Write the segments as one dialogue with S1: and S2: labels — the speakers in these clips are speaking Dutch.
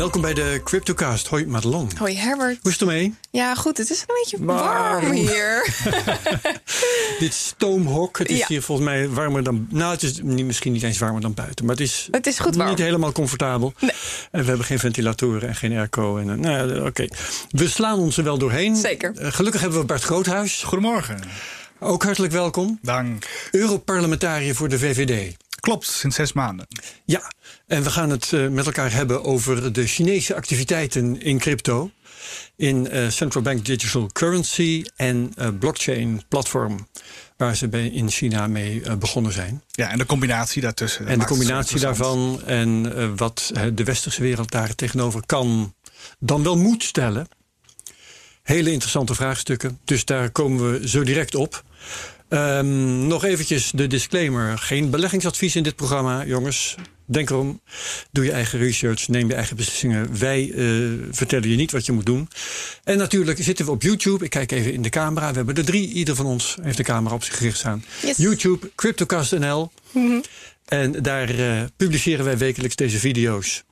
S1: Welkom bij de CryptoCast. Hoi Madelon.
S2: Hoi Herbert.
S1: Hoe is het ermee?
S2: Ja, goed. Het is een beetje
S1: Warm.
S2: warm, hier.
S1: Dit stoomhok. Het is
S2: Ja.
S1: hier volgens mij warmer dan... Nou, het is niet, misschien niet eens warmer dan buiten. Maar het is,
S2: Het is goed warm.
S1: niet helemaal comfortabel.
S2: Nee.
S1: En we hebben geen ventilatoren en geen airco. En, eh, nou, ja, oké. We slaan ons er wel doorheen.
S2: Zeker.
S1: Eh, gelukkig hebben we Bart Groothuis.
S3: Goedemorgen.
S1: Ook hartelijk welkom.
S3: Dank.
S1: Europarlementariër voor de VVD.
S3: Klopt, sinds zes maanden.
S1: Ja, en we gaan het eh, met elkaar hebben over de Chinese activiteiten in crypto. In eh, central bank digital currency en eh, blockchain platform. Waar ze bij, in China mee begonnen zijn.
S3: Ja, en de combinatie daartussen.
S1: en de combinatie daarvan en wat de westerse wereld daar tegenover kan, dan wel moet stellen. Hele interessante vraagstukken. Dus daar komen we zo direct op. Ehm, nog eventjes de disclaimer. Geen beleggingsadvies in dit programma, jongens. Denk erom. Doe je eigen research. Neem je eigen beslissingen. Wij eh, vertellen je niet wat je moet doen. En natuurlijk zitten we op YouTube. Ik kijk even in de camera. We hebben er drie. Ieder van ons heeft de camera op zich gericht staan.
S2: Yes.
S1: YouTube, CryptoCast.nl. En daar eh, publiceren wij wekelijks deze video's.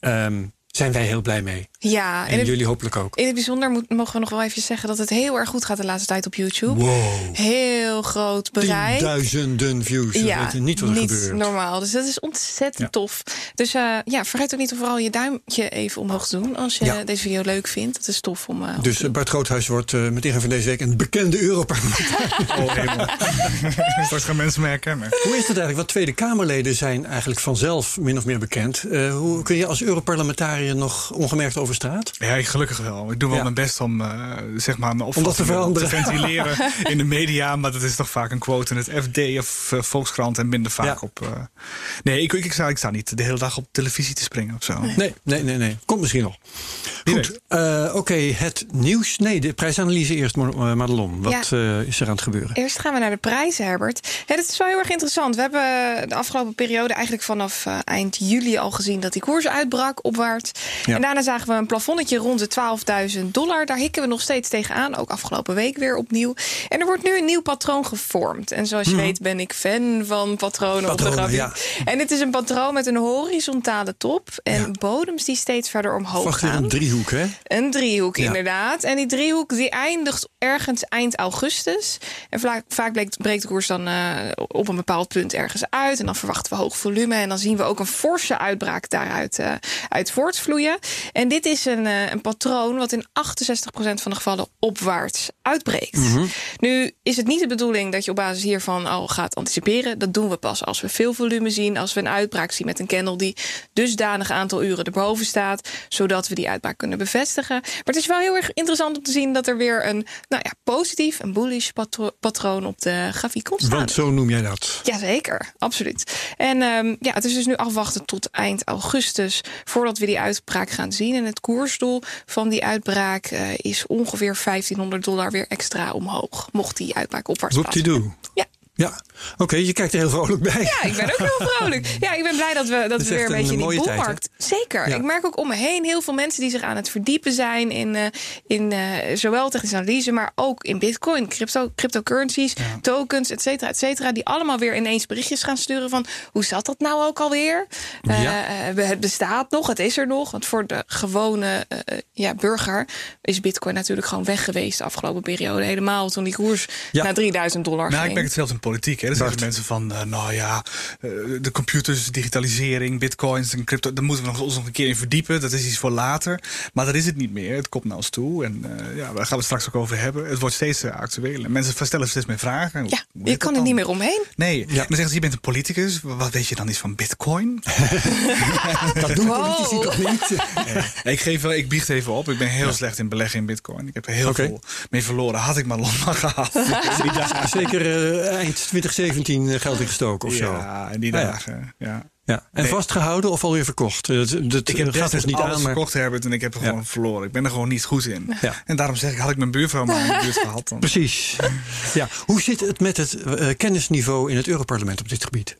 S1: Ehm, zijn wij heel blij mee.
S2: Ja,
S1: En
S2: het,
S1: jullie hopelijk ook.
S2: in het bijzonder moet, mogen we nog wel even zeggen dat het heel erg goed gaat de laatste tijd op YouTube.
S1: Wow.
S2: Heel groot bereik.
S1: Tienduizenden views. We weten niet wat er gebeurt.
S2: normaal. Dus dat is ontzettend
S1: Ja.
S2: tof. Dus eh, ja, vergeet ook niet om vooral je duimpje even omhoog te doen als je
S1: Ja.
S2: deze video leuk vindt. Dat is tof om. eh,
S1: Dus eh, Bart Groothuis wordt eh, met ingang van deze week een bekende Europarlementariër.
S3: Oh. Straks gaan mensen me herkennen.
S1: Hoe is het eigenlijk? Want Tweede Kamerleden zijn eigenlijk vanzelf min of meer bekend. Eh, hoe kun je als Europarlementariër nog ongemerkt over straat?
S3: Ja, ik gelukkig wel. Ik doe wel
S1: Ja.
S3: mijn best om eh, zeg maar mijn
S1: Om dat te veranderen.
S3: ventileren in de media. Maar dat is toch vaak een quote in het FD of eh, Volkskrant en minder vaak
S1: Ja.
S3: op... eh, nee, ik, ik, ik, sta, ik sta niet de hele dag op televisie te springen of zo.
S1: Nee, nee, nee, nee. Komt misschien nog. Goed, eh, oké, het nieuws. Nee, de prijsanalyse eerst, eh, Madelon. Wat eh, is er aan het gebeuren?
S2: Eerst gaan we naar de prijzen, Herbert. Ja, dit is wel heel erg interessant. We hebben de afgelopen periode eigenlijk vanaf eh, eind juli al gezien dat die koers uitbrak opwaarts.
S1: Ja.
S2: En daarna zagen we een plafonnetje rond de 12.000 dollar. Daar hikken we nog steeds tegenaan. Ook afgelopen week weer opnieuw. En er wordt nu een nieuw patroon gevormd. En zoals je weet ben ik fan van patronen, op de
S1: Mhm.
S2: Grafiek. En dit is een patroon met een horizontale top en
S1: Ja.
S2: bodems die steeds verder omhoog gaan.
S1: een driehoek, hè?
S2: Een driehoek,
S1: Ja.
S2: inderdaad. En die driehoek die eindigt ergens eind augustus. En vaak, vaak breekt de koers dan eh, op een bepaald punt ergens uit. En dan verwachten we hoog volume. En dan zien we ook een forse uitbraak daaruit eh, uit voortvloeien. En dit is een, eh, een patroon wat in 68% van de gevallen opwaarts uitbreekt. Nu is het niet de bedoeling dat je op basis hiervan al gaat anticiperen. Dat doen we pas als we veel volume zien. Als we een uitbraak zien met een candle die dusdanig aantal uren erboven staat. Zodat we die uitbraak kunnen bevestigen. Maar het is wel heel erg interessant om te zien dat er weer een nou ja, positief, een bullish patro- patroon op de grafiek komt staan.
S1: Want zo noem jij dat.
S2: Jazeker, absoluut. En ehm, ja, het is dus nu afwachten tot eind augustus voordat we die uitbraak gaan zien. En het koersdoel van die uitbraak eh, is ongeveer 1500 dollar weer extra omhoog. Mocht die uitbraak opwaarts
S1: Whoop die
S2: passen.
S1: doe.
S2: Ja.
S1: Ja, oké, je kijkt er heel vrolijk bij.
S2: Ja, ik ben ook heel vrolijk. Ja, ik ben blij dat we, dat we weer een beetje
S1: een
S2: in die boelmarkt... Zeker.
S1: Ja.
S2: Ik merk ook om me heen heel veel mensen die zich aan het verdiepen zijn... in, eh, in eh, zowel technische analyse, maar ook in bitcoin, crypto, cryptocurrencies, tokens, et cetera, et cetera... die allemaal weer ineens berichtjes gaan sturen van... hoe zat dat nou ook alweer?
S1: Ja.
S2: eh, het bestaat nog, het is er nog. Want voor de gewone ja, burger is bitcoin natuurlijk gewoon weg geweest... de afgelopen periode. Helemaal toen die koers
S1: Ja.
S2: naar 3000 dollar
S3: Nou, ik
S2: ging.
S3: merk het zelfs in politiek. Hè. Er zeggen mensen van, eh, nou ja, eh, de computers, digitalisering, bitcoins en crypto, daar moeten we nog, ons nog een keer in verdiepen. Dat is iets voor later. Maar dat is het niet meer. Het komt naar ons toe. En eh, ja, daar gaan we het straks ook over hebben. Het wordt steeds uh, actueler. Mensen stellen steeds meer vragen.
S2: Ja, je kan er niet
S3: dan?
S2: meer omheen.
S3: Nee,
S1: Ja.
S3: dan zeggen ze, je bent een politicus. Wat weet je dan iets van bitcoin?
S1: Dat doen
S2: Wow.
S1: politici toch niet?
S3: Nee, ik, geef wel, ik biecht even op. Ik ben heel slecht in beleggen in bitcoin. Ik heb er heel veel mee verloren. Had ik maar maar gehad.
S1: Zeker eh, eind 2017 geld ingestoken of zo.
S3: Ja, en die
S1: Ah, ja.
S3: dagen. Ja.
S1: Ja. En
S3: Nee.
S1: vastgehouden of alweer verkocht? Eh, Dat, dat
S3: Ik heb
S1: gaat ons niet
S3: alles
S1: aan, maar
S3: verkocht, Herbert, en ik heb er
S1: Ja.
S3: gewoon verloren. Ik ben er gewoon niet goed in.
S1: Ja.
S3: En daarom zeg ik, had ik mijn buurvrouw maar in de buurt gehad. Dan.
S1: precies. ja. Hoe zit het met het eh, kennisniveau in het Europarlement op dit gebied?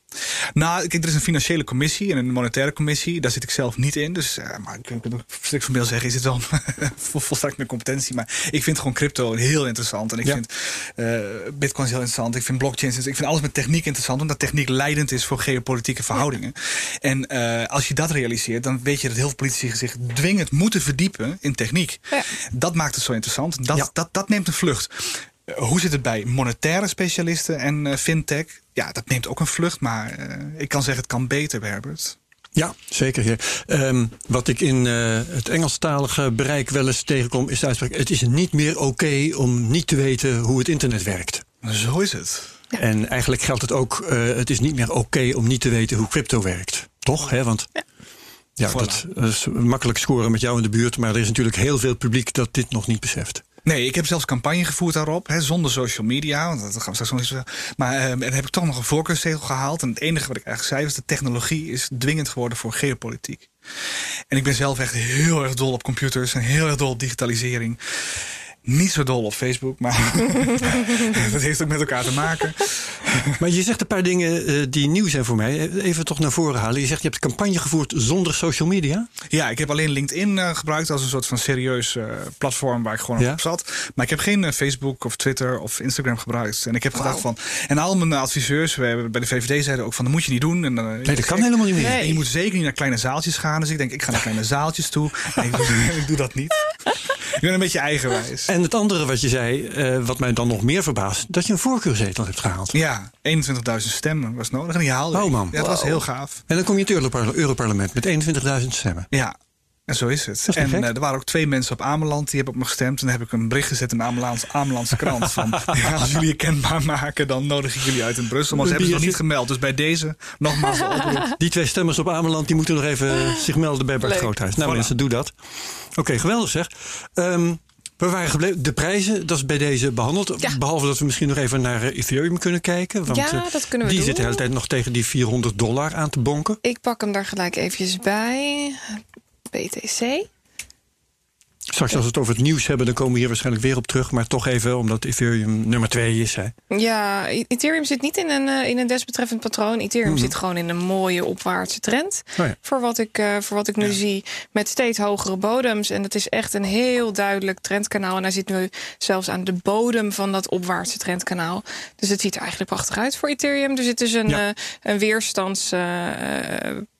S3: Nou, kijk, er is een financiële commissie en een monetaire commissie. Daar zit ik zelf niet in. Dus uh, maar ik kan een stuk van zeggen, is het wel volstrekt mijn competentie. Maar ik vind gewoon crypto heel interessant. En ik vind uh, bitcoins heel interessant. Ik vind blockchains, ik vind alles met techniek interessant. Omdat techniek leidend is voor geopolitieke verhoudingen. En uh, als je dat realiseert, dan weet je dat heel veel politici zich dwingend moeten verdiepen in techniek. Ja. Dat maakt het zo interessant. Dat, dat, dat neemt een vlucht. Hoe zit het bij monetaire specialisten en uh, fintech? Ja, dat neemt ook een vlucht, maar uh, ik kan zeggen het kan beter, Herbert.
S1: Ja, zeker. Um, wat ik in uh, het Engelstalige bereik wel eens tegenkom, is de uitspraak: het is niet meer oké okay om niet te weten hoe het internet werkt.
S3: Zo is het.
S1: Ja. En eigenlijk geldt het ook: het is niet meer oké okay om niet te weten hoe crypto werkt. Toch? Hè? Want ja. Ja, voilà. dat is makkelijk scoren met jou in de buurt. Maar er is natuurlijk heel veel publiek dat dit nog niet beseft.
S3: Nee, ik heb zelfs campagne gevoerd daarop, hè, zonder social media. Want dat gaan we straks nog eens. Maar en heb ik toch nog een voorkeurstegel gehaald. En het enige wat ik eigenlijk zei was: de technologie is dwingend geworden voor geopolitiek. En ik ben zelf echt heel erg dol op computers en heel erg dol op digitalisering. Niet zo dol op Facebook, maar dat heeft ook met elkaar te maken.
S1: maar je zegt een paar dingen uh, die nieuw zijn voor mij. Even toch naar voren halen. Je zegt je hebt campagne gevoerd zonder social media?
S3: Ja, ik heb alleen LinkedIn uh, gebruikt als een soort van serieus uh, platform waar ik gewoon ja? op zat. Maar ik heb geen Facebook of Twitter of Instagram gebruikt. En ik heb wow. gedacht van. En al mijn adviseurs we hebben bij de VVD zeiden ook van dat moet je niet doen. En,
S1: nee, dat kan helemaal niet meer.
S3: Nee. En je moet zeker niet naar kleine zaaltjes gaan. Dus ik denk, ik ga naar kleine zaaltjes toe. En ik, doe, ik doe dat niet. Ik ben een beetje eigenwijs.
S1: En het andere wat je zei, uh, wat mij dan nog meer verbaast, dat je een voorkeurzetel hebt gehaald.
S3: Ja, 21.000 stemmen was nodig en die haalde
S1: Oh man.
S3: Ja, dat wow. was heel gaaf.
S1: En dan kom je in het Europarlement met 21.000 stemmen.
S3: Ja, en zo is het. En uh, er waren ook twee mensen op Ameland die hebben op me gestemd. En dan heb ik een bericht gezet in de Amelandse, Amelandse krant. van, ja, als jullie je kenbaar maken, dan nodig ik jullie uit in Brussel. Maar ze hebben ze nog niet gemeld. Dus bij deze nogmaals de oproep.
S1: Die twee stemmers op Ameland die moeten nog even zich melden bij Bart Groothuis. Nou voilà. mensen, doe dat. Oké, okay, geweldig zeg. Um, we waren gebleven. De prijzen, dat is bij deze behandeld. Ja. Behalve dat we misschien nog even naar Ethereum kunnen kijken. Want
S2: ja, dat kunnen we
S1: die
S2: doen.
S1: zit de hele tijd nog tegen die 400 dollar aan te bonken.
S2: Ik pak hem daar gelijk eventjes bij. BTC.
S1: Straks als we het over het nieuws hebben, dan komen we hier waarschijnlijk weer op terug. Maar toch even, omdat Ethereum nummer twee is. Hè.
S2: Ja, Ethereum zit niet in een, uh, in een desbetreffend patroon. Ethereum mm -hmm. zit gewoon in een mooie opwaartse trend. Oh ja. voor, wat ik, uh, voor wat ik nu ja. zie. Met steeds hogere bodems. En dat is echt een heel duidelijk trendkanaal. En hij zit nu zelfs aan de bodem van dat opwaartse trendkanaal. Dus het ziet er eigenlijk prachtig uit voor Ethereum. Er zit dus een, ja. uh, een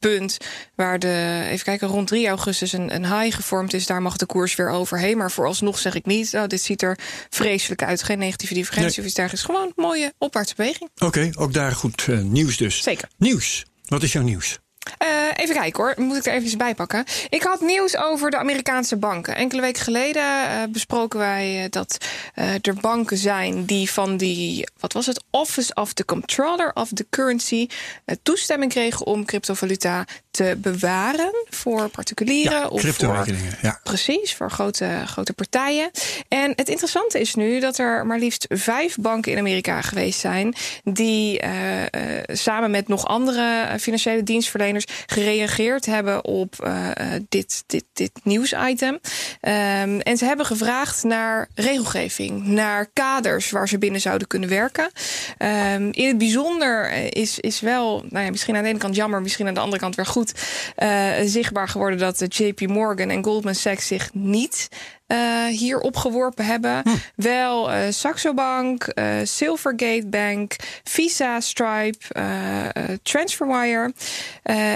S2: weerstandspunt. waar de, even kijken, rond 3 augustus een, een high gevormd is. Daar mag de koers weer overheen. Maar vooralsnog zeg ik niet, oh, dit ziet er vreselijk uit. Geen negatieve divergentie nee. of iets dergelijks. Gewoon een mooie opwaartse beweging.
S1: Oké, okay, ook daar goed uh, nieuws dus.
S2: Zeker.
S1: Nieuws. Wat is jouw nieuws?
S2: Uh, even kijken hoor, moet ik er even bij pakken. Ik had nieuws over de Amerikaanse banken. Enkele weken geleden uh, besproken wij dat uh, er banken zijn die van die, wat was het, Office of the Comptroller of the Currency toestemming kregen om cryptovaluta te bewaren voor particulieren
S1: ja,
S2: of
S1: voor ja.
S2: precies voor grote, grote partijen. En het interessante is nu dat er maar liefst vijf banken in Amerika geweest zijn die samen met nog andere financiële dienstverleners gereageerd hebben op uh, dit, dit, dit nieuwsitem. Um, en ze hebben gevraagd naar regelgeving, naar kaders waar ze binnen zouden kunnen werken. Um, in het bijzonder is, is wel, nou ja, misschien aan de ene kant jammer, misschien aan de andere kant weer goed, zichtbaar geworden dat JP Morgan en Goldman Sachs zich niet uh, hier opgeworpen hebben. Hm. Wel uh, Saxo Bank, uh, Silvergate Bank, Visa, Stripe, Transferwire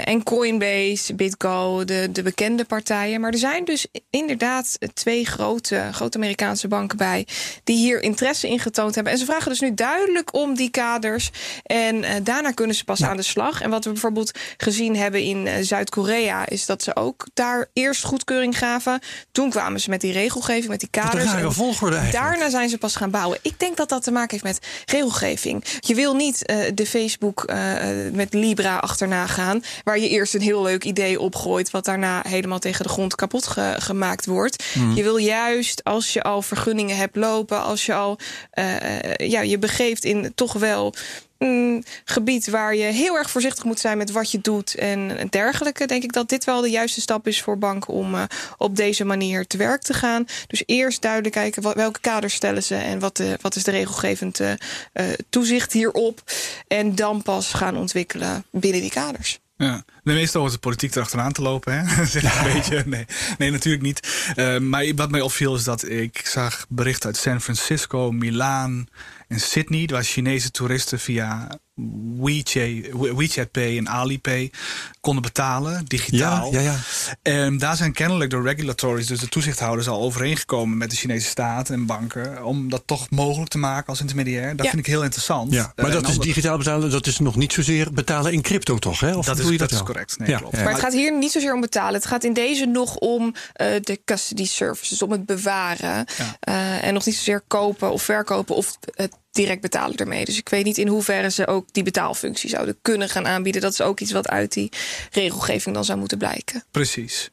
S2: en Coinbase, BitGo, de, de bekende partijen. Maar er zijn dus inderdaad twee grote, grote Amerikaanse banken bij die hier interesse in getoond hebben. En ze vragen dus nu duidelijk om die kaders. En daarna kunnen ze pas ja. aan de slag. En wat we bijvoorbeeld gezien hebben in Zuid-Korea is dat ze ook daar eerst goedkeuring gaven. Toen kwamen ze met die regelgeving, met die kaders.
S1: Een volgorde eigenlijk.
S2: Daarna zijn ze pas gaan bouwen. Ik denk dat dat te maken heeft met regelgeving. Je wil niet uh, de Facebook uh, met Libra achterna gaan, waar je eerst een heel leuk idee opgooit, wat daarna helemaal tegen de grond kapot ge gemaakt wordt. Mm. Je wil juist, als je al vergunningen hebt lopen, als je al uh, ja, je begeeft in toch wel een gebied waar je heel erg voorzichtig moet zijn met wat je doet en dergelijke, denk ik dat dit wel de juiste stap is voor banken om uh, op deze manier te werk te gaan. Dus eerst duidelijk kijken wat, welke kaders stellen ze en wat, de, wat is de regelgevend uh, toezicht hierop. En dan pas gaan ontwikkelen binnen die kaders.
S3: Ja. De meeste wordt de politiek erachteraan te lopen, hè? zeg een beetje. Nee, nee natuurlijk niet. Uh, maar wat mij opviel is dat ik zag berichten uit San Francisco, Milaan en Sydney... waar Chinese toeristen via WeChat, WeChat Pay en Alipay konden betalen, digitaal.
S1: Ja, ja, ja.
S3: En daar zijn kennelijk de regulatories, dus de toezichthouders, al overeengekomen met de Chinese staat en banken. Om dat toch mogelijk te maken als intermediair. Dat vind ik heel interessant.
S1: Ja, maar dat is digitaal betalen, dat is nog niet zozeer betalen in crypto, toch? Hè?
S3: Of dat is, je dat, dat is correct. Nee,
S2: ja. klopt. Maar het gaat hier niet zozeer om betalen. Het gaat in deze nog om uh, de custody services, om het bewaren. Uh, en nog niet zozeer kopen of verkopen of het direct betalen ermee. Dus ik weet niet in hoeverre ze ook die betaalfunctie zouden kunnen gaan aanbieden. Dat is ook iets wat uit die regelgeving dan zou moeten blijken.
S3: Precies.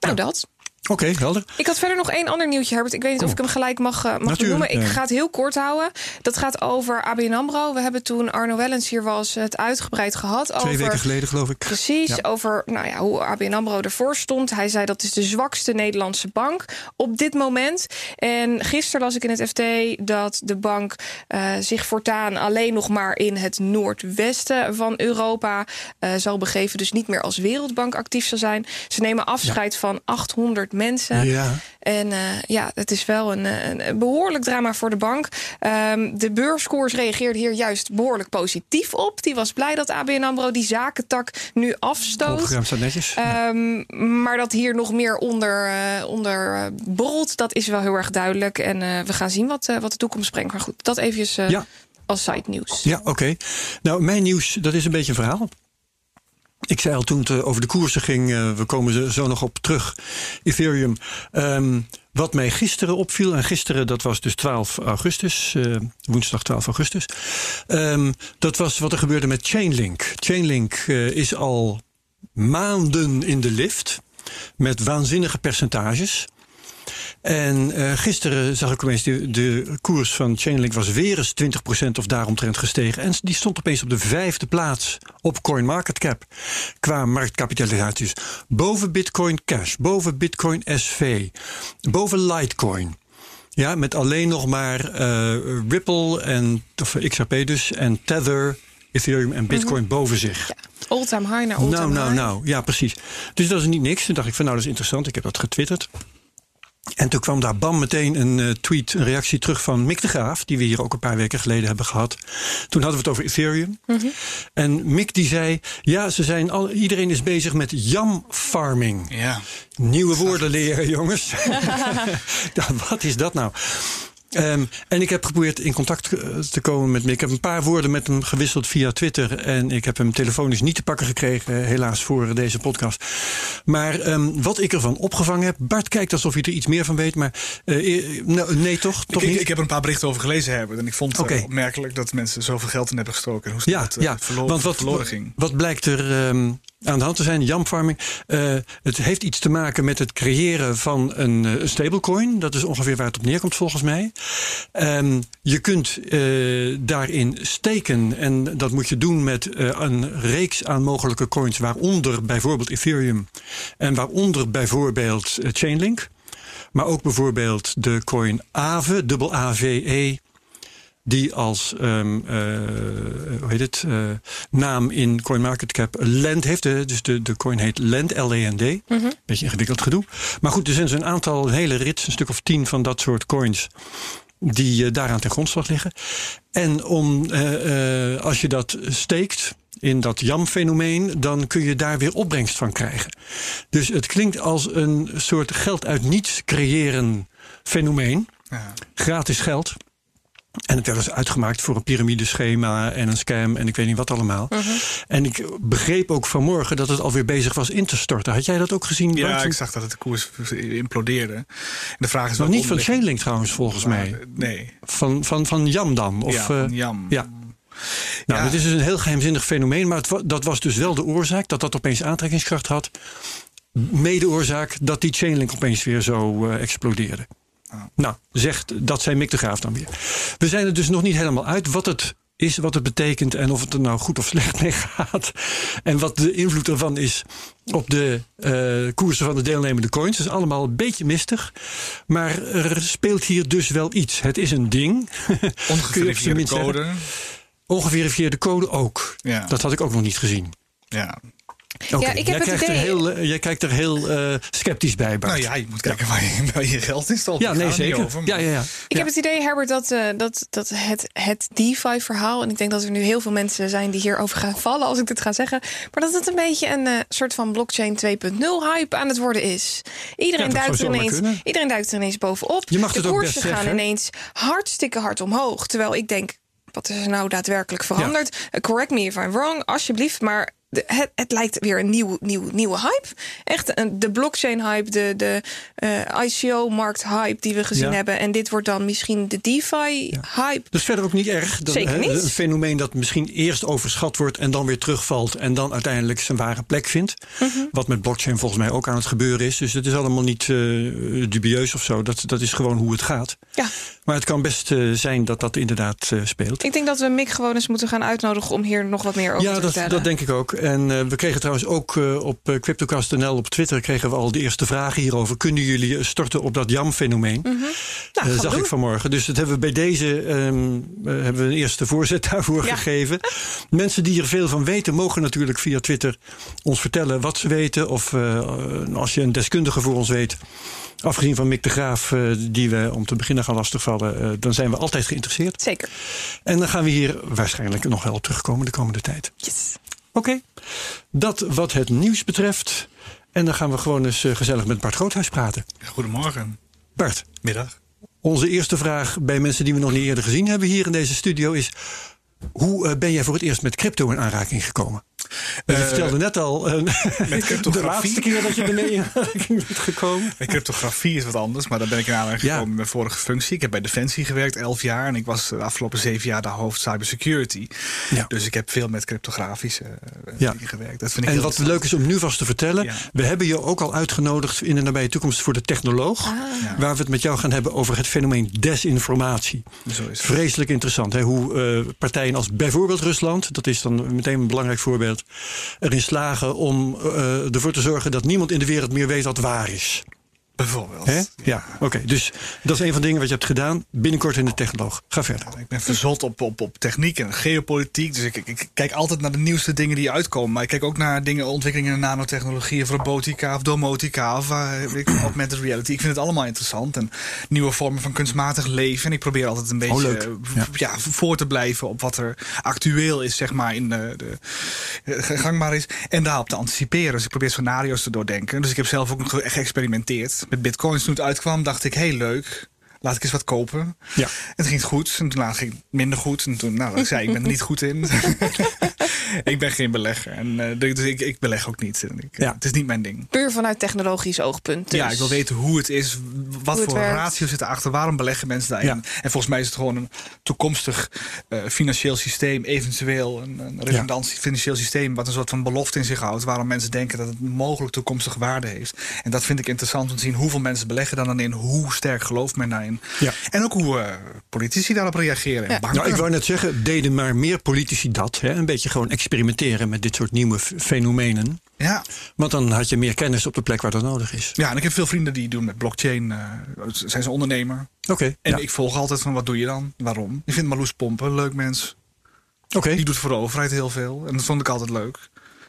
S2: Nou, dat.
S1: Oké, helder.
S2: Ik had verder nog één ander nieuwtje, Herbert. Ik weet niet of ik hem gelijk mag, uh, mag noemen. Ik ga het heel kort houden. Dat gaat over ABN AMRO. We hebben toen Arno Wellens hier was het uitgebreid gehad.
S1: Twee
S2: over,
S1: weken geleden, geloof ik.
S2: Precies, over nou ja, hoe ABN AMRO ervoor stond. Hij zei dat is de zwakste Nederlandse bank op dit moment. En gisteren las ik in het FT dat de bank uh, zich voortaan alleen nog maar in het noordwesten van Europa uh, zal begeven. Dus niet meer als wereldbank actief zal zijn. Ze nemen afscheid ja. van 800 mensen.
S1: Ja.
S2: En uh, ja, het is wel een, een, behoorlijk drama voor de bank. Um, de beurskoers reageerde hier juist behoorlijk positief op. Die was blij dat ABN AMRO die zakentak nu afstoot.
S1: staat netjes.
S2: Um, maar dat hier nog meer onder, uh, onder borrelt, dat is wel heel erg duidelijk. En uh, we gaan zien wat, wat de toekomst brengt. Maar goed, dat eventjes
S1: ja.
S2: als side nieuws.
S1: Ja, oké. Okay. Nou, mijn nieuws, dat is een beetje een verhaal. Ik zei al toen het over de koersen ging, uh, we komen zo nog op terug. Ethereum. Um, wat mij gisteren opviel, en gisteren dat was dus 12 augustus, uh, woensdag 12 augustus. Um, dat was wat er gebeurde met Chainlink. Chainlink uh, is al maanden in de lift met waanzinnige percentages. En uh, gisteren zag ik opeens de, de koers van Chainlink was weer eens 20% of daaromtrent gestegen. En die stond opeens op de vijfde plaats op CoinMarketCap qua marktkapitalisaties. Boven Bitcoin Cash, boven Bitcoin SV, boven Litecoin. Ja, met alleen nog maar uh, Ripple en of XRP dus en Tether, Ethereum en Bitcoin mm -hmm. boven zich.
S2: Ja. All-time high naar all-time
S1: nou, nou,
S2: high.
S1: nou, ja, precies. Dus dat is niet niks. Toen dacht ik van nou, dat is interessant. Ik heb dat getwitterd. En toen kwam daar bam meteen een uh, tweet, een reactie terug van Mick de Graaf, die we hier ook een paar weken geleden hebben gehad. Toen hadden we het over Ethereum. Mm -hmm. En Mick die zei: Ja, ze zijn al, iedereen is bezig met yam farming.
S3: Ja.
S1: Nieuwe woorden leren, jongens. ja, wat is dat nou? Um, en ik heb geprobeerd in contact te komen met Mick. Ik heb een paar woorden met hem gewisseld via Twitter. En ik heb hem telefonisch niet te pakken gekregen, helaas, voor deze podcast. Maar um, wat ik ervan opgevangen heb. Bart kijkt alsof je er iets meer van weet. Maar uh, nou, nee, toch? toch
S3: ik,
S1: niet?
S3: ik heb er een paar berichten over gelezen hebben. En ik vond het okay. opmerkelijk dat mensen zoveel geld in hebben gestoken. Hoe
S1: ja,
S3: dat, uh,
S1: ja.
S3: verloren,
S1: Want wat,
S3: verloren ging.
S1: Wat blijkt er. Um, aan de hand te zijn, jamfarming. Uh, het heeft iets te maken met het creëren van een, uh, stablecoin. Dat is ongeveer waar het op neerkomt volgens mij. Um, je kunt uh, daarin steken en dat moet je doen met een reeks aan mogelijke coins, waaronder bijvoorbeeld Ethereum en waaronder bijvoorbeeld Chainlink. Maar ook bijvoorbeeld de coin AVE, dubbel AVE die als um, uh, hoe heet het, uh, naam in CoinMarketCap Lend heeft. De, dus de, de coin heet Lend, L-E-N-D. Mm -hmm. Beetje ingewikkeld gedoe. Maar goed, er zijn zo'n aantal, een hele rits, een stuk of tien van dat soort coins die uh, daaraan ten grondslag liggen. En om, als je dat steekt in dat jam-fenomeen, dan kun je daar weer opbrengst van krijgen. Dus het klinkt als een soort geld uit niets creëren fenomeen. Ja. Gratis geld. En het werd dus uitgemaakt voor een piramideschema en een scam en ik weet niet wat allemaal. Uh -huh. En ik begreep ook vanmorgen dat het alweer bezig was in te storten. Had jij dat ook gezien?
S3: Ja, Bart? ik zag dat het de koers implodeerde. En de vraag is
S1: Nog niet van Chainlink trouwens, volgens
S3: maar,
S1: mij.
S3: Nee.
S1: Van, van, van Jam dan? Of,
S3: ja, van Jam.
S1: Uh, ja. Nou, ja. dit is dus een heel geheimzinnig fenomeen. Maar het, dat was dus wel de oorzaak dat dat opeens aantrekkingskracht had. Mede oorzaak dat die Chainlink opeens weer zo uh, explodeerde. Nou, zegt, dat zei Mick de Graaf dan weer. We zijn er dus nog niet helemaal uit wat het is, wat het betekent en of het er nou goed of slecht mee gaat. En wat de invloed ervan is op de uh, koersen van de deelnemende coins. Dat is allemaal een beetje mistig. Maar er speelt hier dus wel iets. Het is een ding.
S3: Ongeverifieerde code.
S1: Ongeverifieerde code ook. Ja. Dat had ik ook nog niet gezien.
S3: Ja.
S2: Okay. Ja, ik heb
S1: jij,
S2: het
S1: kijkt er heel, uh, jij kijkt er heel uh, sceptisch bij, Bart.
S3: Nou ja, je moet kijken ja. waar, je, waar, je, geld in stopt.
S1: Ja, nee, zeker. Over,
S2: ja,
S1: ja, ja.
S2: Ik heb het idee, Herbert, dat, uh, dat, dat het, het DeFi-verhaal... en ik denk dat er nu heel veel mensen zijn die hierover gaan vallen... als ik dit ga zeggen... maar dat het een beetje een soort van blockchain 2.0-hype aan het worden is. Iedereen, duikt er ineens, iedereen duikt er ineens bovenop.
S1: Je mag
S2: De koersen gaan
S1: zeggen.
S2: ineens hartstikke hard omhoog. Terwijl ik denk, wat is er nou daadwerkelijk veranderd? correct me if I'm wrong, alsjeblieft. Maar de, het, het, lijkt weer een nieuw, nieuw, nieuwe hype. Echt een, de blockchain-hype, de, de uh, ICO-markt-hype die we gezien ja. hebben. En dit wordt dan misschien de DeFi-hype.
S1: Ja. Dus verder ook niet erg.
S2: Dat, Zeker niet.
S1: Een fenomeen dat misschien eerst overschat wordt en dan weer terugvalt. En dan uiteindelijk zijn ware plek vindt. Mm -hmm. Wat met blockchain volgens mij ook aan het gebeuren is. Dus het is allemaal niet uh, dubieus of zo. Dat, dat is gewoon hoe het gaat.
S2: Ja.
S1: Maar het kan best uh, zijn dat dat inderdaad speelt.
S2: Ik denk dat we Mick gewoon eens moeten gaan uitnodigen om hier nog wat meer over
S1: ja,
S2: te
S1: dat,
S2: vertellen.
S1: dat denk ik ook. En uh, we kregen trouwens ook uh, op uh, CryptoCast.nl op Twitter kregen we al de eerste vragen hierover. Kunnen jullie storten op dat JAM-fenomeen?
S2: Mm -hmm. nou,
S1: zag
S2: doen.
S1: ik vanmorgen. Dus dat hebben we bij deze um, hebben we een eerste voorzet daarvoor
S2: Ja.
S1: gegeven. Mensen die er veel van weten, mogen natuurlijk via Twitter ons vertellen wat ze weten. Of als je een deskundige voor ons weet. Afgezien van Mick de Graaf, die we om te beginnen gaan lastigvallen, dan zijn we altijd geïnteresseerd.
S2: Zeker.
S1: En dan gaan we hier waarschijnlijk nog wel op terugkomen de komende tijd.
S2: Yes.
S1: Oké, okay. dat wat het nieuws betreft. En dan gaan we gewoon eens uh, gezellig met Bart Groothuis praten.
S3: Goedemorgen.
S1: Bart.
S3: Middag.
S1: Onze eerste vraag bij mensen die we nog niet eerder gezien hebben hier in deze studio is... Hoe ben jij voor het eerst met crypto in aanraking gekomen? Uh, je vertelde net al, uh,
S3: met
S1: de laatste keer dat je ermee in aanraking bent gekomen.
S3: Met cryptografie is wat anders, maar daar ben ik in aanraking gekomen met mijn vorige functie. Ik heb bij Defensie gewerkt, elf jaar. En ik was de afgelopen zeven jaar de hoofd cybersecurity. Ja. Dus ik heb veel met cryptografische uh,
S1: ja.
S3: dingen gewerkt. Dat vind ik
S1: en wat leuk is om nu vast te vertellen. Ja. We hebben je ook al uitgenodigd in de nabije toekomst voor de technoloog.
S2: Ah.
S1: Waar we het met jou gaan hebben over het fenomeen desinformatie.
S3: Zo is het.
S1: Vreselijk interessant. Hè? Hoe partijen als bijvoorbeeld Rusland, dat is dan meteen een belangrijk voorbeeld erin slagen om uh, ervoor te zorgen dat niemand in de wereld meer weet wat waar is.
S3: Bijvoorbeeld.
S1: Hè? Ja, oké. Okay. Dus dat is een van de dingen wat je hebt gedaan. Binnenkort in de Technoloog. Ga verder.
S3: Ik ben verzot op, op, op techniek en geopolitiek. Dus ik, ik, ik, kijk altijd naar de nieuwste dingen die uitkomen. Maar ik kijk ook naar dingen, ontwikkelingen in nanotechnologie, of robotica, of domotica, of uh, augmented reality. Ik vind het allemaal interessant. En nieuwe vormen van kunstmatig leven. En ik probeer altijd een beetje
S1: oh,
S3: ja. ja. voor te blijven op wat er actueel is, zeg maar, in de, de, de gangbaar is. En daarop te anticiperen. Dus ik probeer scenario's te doordenken. Dus ik heb zelf ook nog geëxperimenteerd met bitcoins toen het uitkwam, dacht ik, heel leuk. Laat ik eens wat kopen.
S1: Ja.
S3: En toen ging het goed. En toen ging het minder goed. En toen, nou, ik zei ik ben er niet goed in. ik ben geen belegger. En uh, dus ik, ik beleg ook niet. Ik,
S1: ja.
S3: Het is niet mijn ding.
S2: Puur vanuit technologisch oogpunt. Dus.
S3: Ja, ik wil weten hoe het is. Wat
S2: hoe
S3: voor ratio zit erachter? Waarom beleggen mensen daarin?
S1: Ja.
S3: En volgens mij is het gewoon een toekomstig uh, financieel systeem. Eventueel een, een redundant ja. financieel systeem. Wat een soort van belofte in zich houdt. Waarom mensen denken dat het mogelijk toekomstige waarde heeft. En dat vind ik interessant om te zien. Hoeveel mensen beleggen dan, dan in? Hoe sterk gelooft men daarin?
S1: Ja.
S3: En ook hoe uh, politici daarop reageren.
S2: Ja.
S1: Nou, ik wou net zeggen, deden maar meer politici dat. Hè? Een beetje gewoon experimenteren met dit soort nieuwe fenomenen.
S3: Ja.
S1: Want dan had je meer kennis op de plek waar dat nodig is.
S3: Ja, en ik heb veel vrienden die doen met blockchain. Uh, zijn ze ondernemer.
S1: Oké. Okay,
S3: en
S1: ja.
S3: ik volg altijd van wat doe je dan? Waarom? Ik vind Marloes Pompen een leuk mens.
S1: Oké. Okay.
S3: Die doet voor de overheid heel veel. En dat vond ik altijd leuk.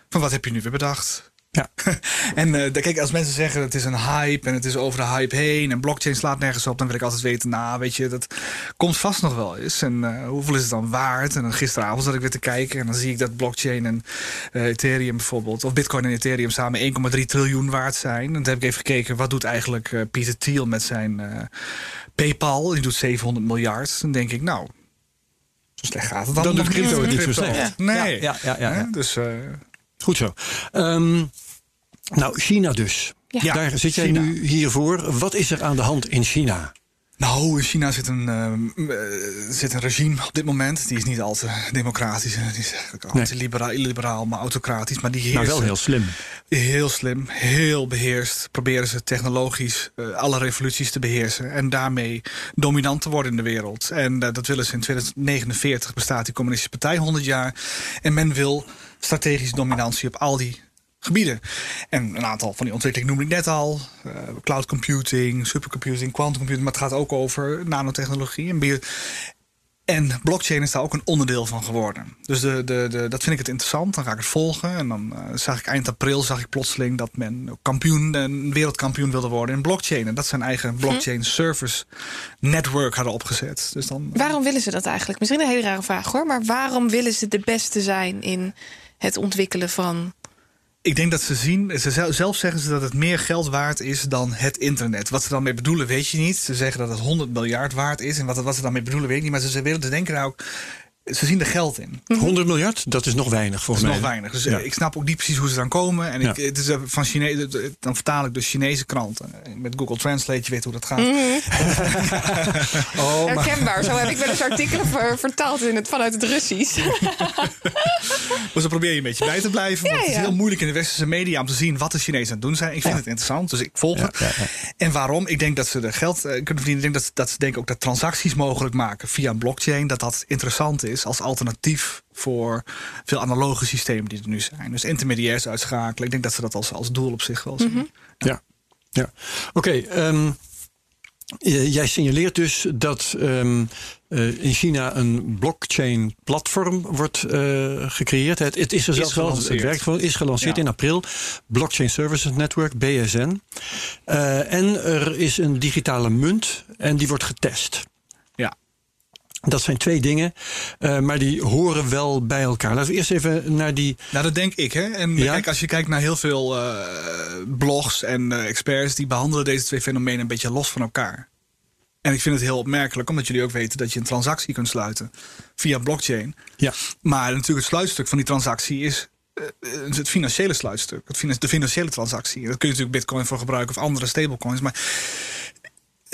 S3: Van wat heb je nu weer bedacht?
S1: Ja.
S3: en uh, kijk, als mensen zeggen het is een hype en het is over de hype heen en blockchain slaat nergens op, dan wil ik altijd weten, nou, weet je, dat komt vast nog wel eens. En uh, hoeveel is het dan waard? En dan gisteravond zat ik weer te kijken en dan zie ik dat blockchain en uh, Ethereum bijvoorbeeld, of Bitcoin en Ethereum samen 1,3 triljoen waard zijn. En toen heb ik even gekeken, wat doet eigenlijk uh, Peter Thiel met zijn uh, PayPal? Die doet 700 miljard. Dan denk ik, nou, zo slecht gaat het dan.
S1: Dan doet crypto het niet zo slecht.
S3: Nee.
S1: Ja, ja, ja, ja.
S3: Dus.
S1: Goed zo. Um, nou, China dus.
S2: Ja.
S1: Daar zit jij
S3: China.
S1: nu hiervoor. Wat is er aan de hand in China?
S3: Nou, in China zit een, uh, zit een regime op dit moment. Die is niet al te democratisch. Die is eigenlijk anti-liberaal, illiberaal, maar autocratisch. Maar die
S1: heerst, wel heel slim.
S3: Heel slim, heel beheerst. Proberen ze technologisch uh, alle revoluties te beheersen. En daarmee dominant te worden in de wereld. En dat willen ze in 2049 bestaat die communistische partij 100 jaar. En men wil strategische dominantie op al die gebieden. En een aantal van die ontwikkelingen noemde ik net al. Uh, cloud computing, supercomputing, quantum computing. Maar het gaat ook over nanotechnologie en bio. En blockchain is daar ook een onderdeel van geworden. Dus de, de, de, dat vind ik het interessant. Dan ga ik het volgen. En dan uh, zag ik eind april zag ik plotseling dat men kampioen, een wereldkampioen wilde worden in blockchain. En dat zijn eigen blockchain hm. service network hadden opgezet. Dus dan,
S2: waarom willen ze dat eigenlijk? Misschien een hele rare vraag hoor. Maar waarom willen ze de beste zijn in het ontwikkelen van
S3: ik denk dat ze zien, ze zelf zeggen ze dat het meer geld waard is dan het internet. Wat ze dan mee bedoelen, weet je niet. Ze zeggen dat het 100 miljard waard is. En wat, wat ze dan mee bedoelen, weet ik niet. Maar ze, willen, ze denken nou ook ze zien er geld in.
S1: 100 miljard, dat is nog weinig voor
S3: mij.
S1: Dat
S3: is nog weinig. Dus eh, ik snap ook niet precies hoe ze dan komen. En ik, het is eh, van Chinees, dan vertaal ik dus Chinese kranten. Met Google Translate, je weet hoe dat gaat. Mm
S2: oh, Herkenbaar, zo heb ik wel eens artikelen vertaald in het, vanuit het Russisch.
S3: dus dan probeer je een beetje bij te blijven. Want het is heel moeilijk in de westerse media om te zien wat de Chinezen aan het doen zijn. Ik vind het interessant, dus ik volg het. En waarom? Ik denk dat ze er geld uh, kunnen verdienen. Ik denk dat, dat ze denken ook dat transacties mogelijk maken via een blockchain. Dat dat interessant is is als alternatief voor veel analoge systemen die er nu zijn. Dus intermediairs uitschakelen. Ik denk dat ze dat als, als doel op zich wel zien. Mhm.
S1: Ja, ja. oké. Ehm, jij signaleert dus dat um, in China een blockchain platform wordt uh, gecreëerd. Het, het, is er zelfs wel, het werkt gewoon, is gelanceerd in april. Blockchain Services Network, BSN. Uh, en er is een digitale munt en die wordt getest. Dat zijn twee dingen, uh, maar die horen wel bij elkaar. Laten we eerst even naar die.
S3: Nou, dat denk ik, hè? En ja? kijk, als je kijkt naar heel veel uh, blogs en uh, experts, die behandelen deze twee fenomenen een beetje los van elkaar. En ik vind het heel opmerkelijk, omdat jullie ook weten dat je een transactie kunt sluiten via blockchain.
S1: Ja.
S3: Maar natuurlijk, het sluitstuk van die transactie is het financiële sluitstuk, de financiële transactie. Daar kun je natuurlijk Bitcoin voor gebruiken of andere stablecoins. Maar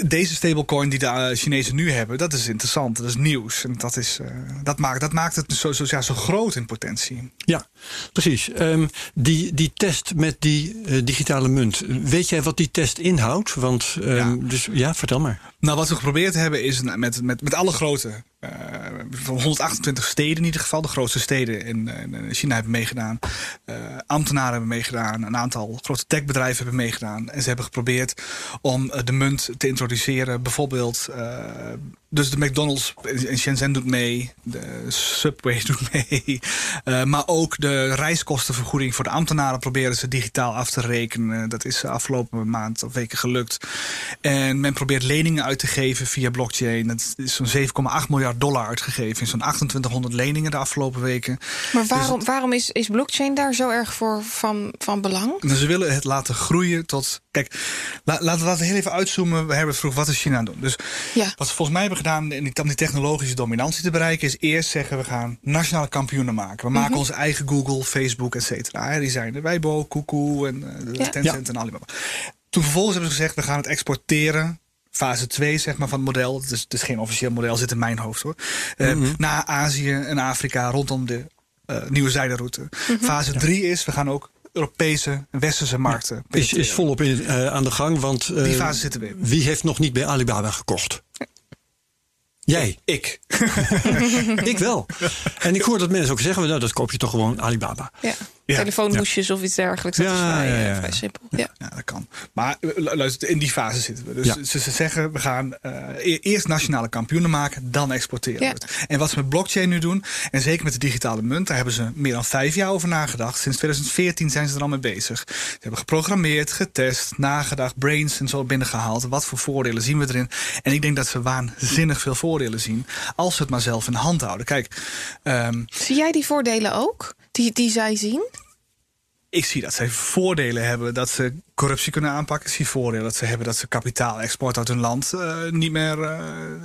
S3: deze stablecoin die de uh, Chinezen nu hebben, dat is interessant. Dat is nieuws. En dat, is, uh, dat, maakt, dat maakt het zo, zo, ja, zo groot in potentie.
S1: Ja, precies. Um, die, die test met die uh, digitale munt. Weet jij wat die test inhoudt? Want, um, ja. Dus, ja, vertel maar.
S3: Nou, wat we geprobeerd hebben is met, met, met alle grote uh, van 128 steden in ieder geval, de grootste steden in, in China hebben meegedaan. Uh, ambtenaren hebben meegedaan. Een aantal grote techbedrijven hebben meegedaan. En ze hebben geprobeerd om uh, de munt te introduceren. Bijvoorbeeld, dus de McDonald's in Shenzhen doet mee. De Subway doet mee. maar ook de reiskostenvergoeding voor de ambtenaren proberen ze digitaal af te rekenen. Dat is afgelopen maand of weken gelukt. En men probeert leningen uit te geven via blockchain. Dat is zo'n 7,8 miljard dollar uitgegeven in zo'n 2800 leningen de afgelopen weken.
S2: Maar dus waarom, waarom is, is blockchain daar zo erg voor van, van belang?
S3: Nou, ze willen het laten groeien tot. Kijk, la, laten we heel even uitzoomen. We hebben vroeg, wat is China aan het doen? Dus ja. wat volgens mij hebben gedaan om die technologische dominantie te bereiken, is eerst zeggen we gaan nationale kampioenen maken. We maken mhm. onze eigen Google, Facebook, et cetera. Die zijn de Weibo, Kuku en ja. Tencent en Alibaba. Toen vervolgens hebben ze gezegd, we gaan het exporteren fase 2 zeg maar, van het model. Het is, het is geen officieel model, zit in mijn hoofd hoor. Uh, mm -hmm. Naar Azië en Afrika rondom de uh, nieuwe zijderoute. Mm -hmm. Fase 3 is, we gaan ook Europese en westerse markten.
S1: Ja, is, is volop in, uh, aan de gang, want
S3: die fase zitten we in.
S1: Wie heeft nog niet bij Alibaba gekocht? Jij?
S3: Ik.
S1: ik wel. En ik hoor dat mensen ook zeggen, nou, dat koop je toch gewoon Alibaba.
S2: Ja. Ja, telefoonhoesjes of iets dergelijks. Dat ja, is vrij, ja, vrij simpel. Ja.
S3: ja. dat kan. Maar eh, luister, in die fase zitten we. Dus ze, ze, zeggen, we gaan uh, eerst nationale kampioenen maken, dan exporteren we het. En wat ze met blockchain nu doen, en zeker met de digitale munt, daar hebben ze meer dan vijf jaar over nagedacht. Sinds 2014 zijn ze er al mee bezig. Ze hebben geprogrammeerd, getest, nagedacht, brains en zo binnengehaald. Wat voor voordelen zien we erin? En ik denk dat ze waanzinnig veel voordelen zien, als ze het maar zelf in de hand houden. Kijk,
S2: um, zie jij die voordelen ook? Die, die zij zien?
S3: ik zie dat zij voordelen hebben. Dat ze corruptie kunnen aanpakken. Ik zie voordelen dat ze hebben dat ze kapitaal-export uit hun land uh, niet meer uh,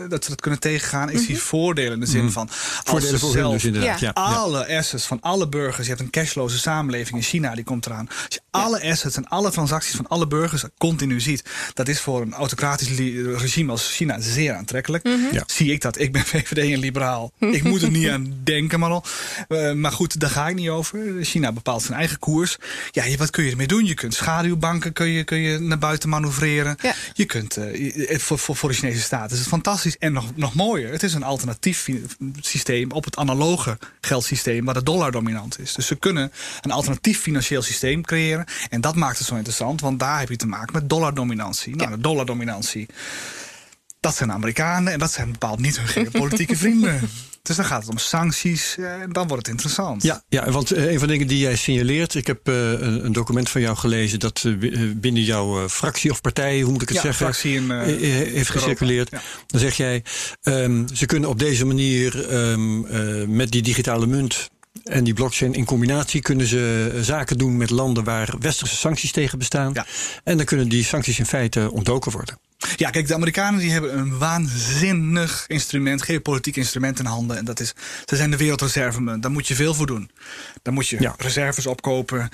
S3: dat ze dat kunnen tegengaan. Ik mm -hmm. zie voordelen in de zin mm -hmm. van
S1: voordelen voor zelf dus inderdaad.
S3: Ja. alle assets van alle burgers. Je hebt een cashloze samenleving in China die komt eraan. Als je alle assets en alle transacties van alle burgers continu ziet, dat is voor een autocratisch regime als China zeer aantrekkelijk. Mm -hmm. Zie ik dat? Ik ben VVD en liberaal. ik moet er niet aan denken, maar al. Uh, maar goed, daar ga ik niet over. China bepaalt zijn eigen koers. Ja, wat kun je ermee doen? Je kunt schaduwbanken kun je, kun je naar buiten manoeuvreren. Ja. Je kunt uh, voor, voor, voor de Chinese staat is het fantastisch. En nog, nog mooier, het is een alternatief systeem op het analoge geldsysteem waar de dollar dominant is. Dus ze kunnen een alternatief financieel systeem creëren. En dat maakt het zo interessant, want daar heb je te maken met dollardominantie. Nou, ja. de dollardominantie. Dat zijn Amerikanen en dat zijn bepaald niet hun geopolitieke vrienden. Dus dan gaat het om sancties eh, en dan wordt het interessant.
S1: Ja, ja want eh, een van de dingen die jij signaleert, ik heb uh, een document van jou gelezen dat binnen jouw fractie of partij, hoe moet ik het
S3: ja,
S1: zeggen,
S3: fractie in,
S1: heeft gecirculeerd. Ja. Dan zeg jij, um, ze kunnen op deze manier um, met die digitale munt en die blockchain in combinatie kunnen ze zaken doen met landen waar westerse sancties tegen bestaan. Ja. En dan kunnen die sancties in feite ontdoken worden.
S3: Ja, kijk, de Amerikanen die hebben een waanzinnig instrument, geopolitiek instrument in handen. En dat is, ze zijn de wereldreservemunt. Daar moet je veel voor doen. Daar moet je ja. reserves opkopen.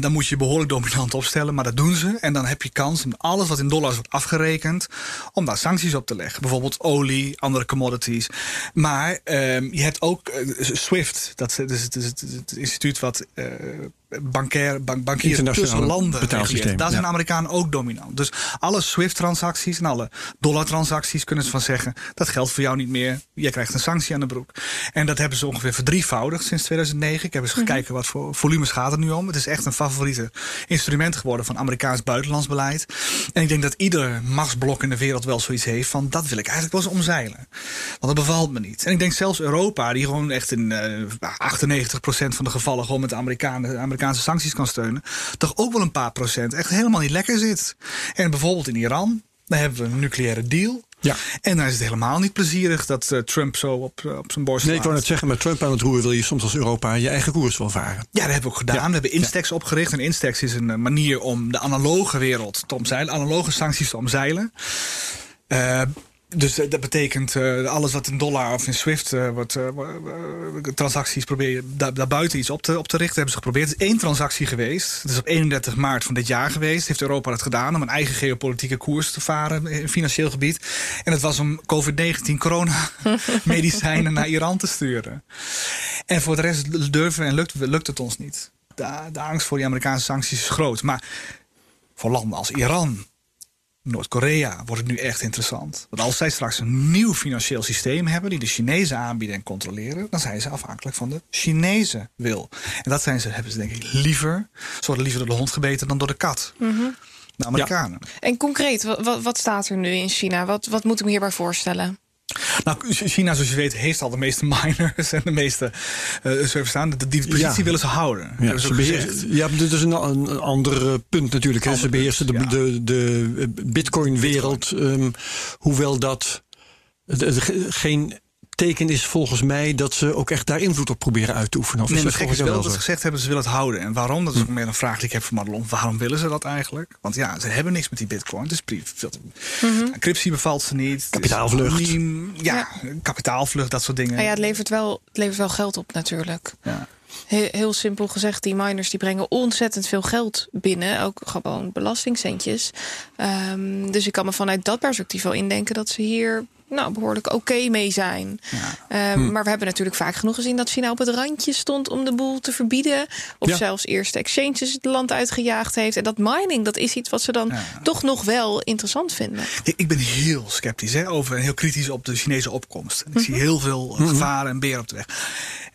S3: Daar moet je behoorlijk dominant opstellen. Maar dat doen ze. En dan heb je kans om alles wat in dollars wordt afgerekend, om daar sancties op te leggen. Bijvoorbeeld olie, andere commodities. Maar um, je hebt ook uh, SWIFT. Dat is, het, het, het, instituut wat uh, bankair, bank, bankieren tussen landen
S1: betaalsysteem.
S3: Daar zijn de Amerikanen ook dominant. Dus alle SWIFT-transacties en alle dollar-transacties kunnen ze van zeggen... dat geldt voor jou niet meer, jij krijgt een sanctie aan de broek. En dat hebben ze ongeveer verdrievoudigd sinds 2009. Ik heb eens mm -hmm. gekeken wat voor volumes gaat het nu om. Het is echt een favoriete instrument geworden van Amerikaans buitenlands beleid. En ik denk dat ieder machtsblok in de wereld wel zoiets heeft van... dat wil ik eigenlijk wel eens omzeilen. Want dat bevalt me niet. En ik denk zelfs Europa, die gewoon echt in uh, 98% van de gevallen... gewoon met de Amerikanen... Amerikaanse sancties kan steunen, toch ook wel een paar procent echt helemaal niet lekker zit. En bijvoorbeeld in Iran, daar hebben we een nucleaire deal.
S1: Ja.
S3: En dan is het helemaal niet plezierig dat uh, Trump zo op, uh, op zijn borst
S1: Nee, ik wou net zeggen, met Trump aan het roer wil je soms als Europa je eigen koers wel varen.
S3: Ja, dat hebben we ook gedaan. Ja. We hebben Instex ja. opgericht. En Instex is een manier om de analoge wereld te omzeilen, analoge sancties te omzeilen. Uh, dus dat betekent uh, alles wat in dollar of in Swift uh, wordt, uh, transacties probeer je daar, daarbuiten iets op te, op te richten. Hebben ze geprobeerd. Het is één transactie geweest. Het is op 31 maart van dit jaar geweest. Heeft Europa dat gedaan om een eigen geopolitieke koers te varen in financieel gebied. En het was om COVID-19 corona medicijnen naar Iran te sturen. En voor de rest durven en lukt, lukt het ons niet. De, de angst voor die Amerikaanse sancties is groot. Maar voor landen als Iran, Noord-Korea wordt het nu echt interessant. Want als zij straks een nieuw financieel systeem hebben... die de Chinezen aanbieden en controleren... dan zijn ze afhankelijk van de Chinese wil. En dat zijn ze, hebben ze denk ik liever... ze worden liever door de hond gebeten dan door de kat. Mm -hmm. De Amerikanen.
S2: Ja. En concreet, wat, wat, staat er nu in China? Wat, wat moet ik me hierbij voorstellen?
S3: Nou, China, zoals je weet, heeft al de meeste miners en de meeste uh, servers aan. Die positie ja. willen ze houden.
S1: Ja, ze beheersen, ja, dit is een, een ander punt natuurlijk. Ze beheersen de, ja. de, de Bitcoin-wereld. Bitcoin. Um, hoewel dat de, de, geen teken is volgens mij dat ze ook echt daar invloed op proberen uit te oefenen. Of
S3: nee, maar is wel dat ze gezegd hebben, ze willen het houden. En waarom? Dat is ook meer een vraag die ik heb voor Madelon. Waarom willen ze dat eigenlijk? Want ja, ze hebben niks met die bitcoin. Het is veel te... mm -hmm. Encryptie bevalt ze niet.
S1: Kapitaalvlucht.
S3: Ja, ja, kapitaalvlucht, dat soort dingen.
S2: Nou ja, het levert wel, het levert wel geld op natuurlijk.
S3: Ja.
S2: Heel, heel, simpel gezegd, die miners die brengen ontzettend veel geld binnen. Ook gewoon belastingcentjes. Um, dus ik kan me vanuit dat perspectief wel indenken dat ze hier nou, behoorlijk oké okay mee zijn. Ja. Um, hm. Maar we hebben natuurlijk vaak genoeg gezien dat China op het randje stond om de boel te verbieden. Of ja. zelfs eerst exchanges het land uitgejaagd heeft. En dat mining, dat is iets wat ze dan ja. toch nog wel interessant vinden.
S3: Ik ben heel sceptisch hè, over en heel kritisch op de Chinese opkomst. Ik mm -hmm. zie heel veel mm -hmm. gevaren en beren op de weg.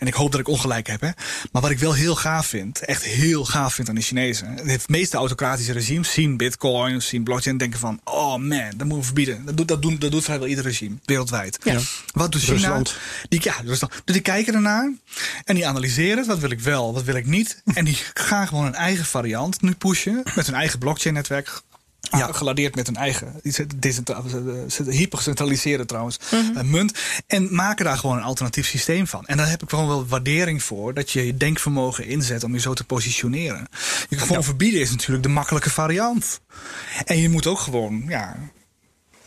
S3: En ik hoop dat ik ongelijk heb. Hè. Maar wat ik wel heel gaaf vind, echt heel gaaf vind aan de Chinezen. De meeste autocratische regimes zien bitcoin, zien blockchain en denken van... oh man, dat moeten we verbieden. Dat doet, dat doen, dat doet vrijwel ieder regime, wereldwijd.
S1: Ja.
S3: Wat doet China?
S1: Rusland.
S3: Die, ja, Rusland. Dus die kijken ernaar en die analyseren het. Wat wil ik wel, wat wil ik niet. En die gaan gewoon een eigen variant nu pushen met hun eigen blockchain netwerk Ja. Geladeerd met een eigen, hypergecentraliseerde trouwens, mm munt. En maken daar gewoon een alternatief systeem van. En daar heb ik gewoon wel waardering voor. Dat je je denkvermogen inzet om je zo te positioneren. Je gewoon verbieden is natuurlijk de makkelijke variant. En je moet ook gewoon, ja,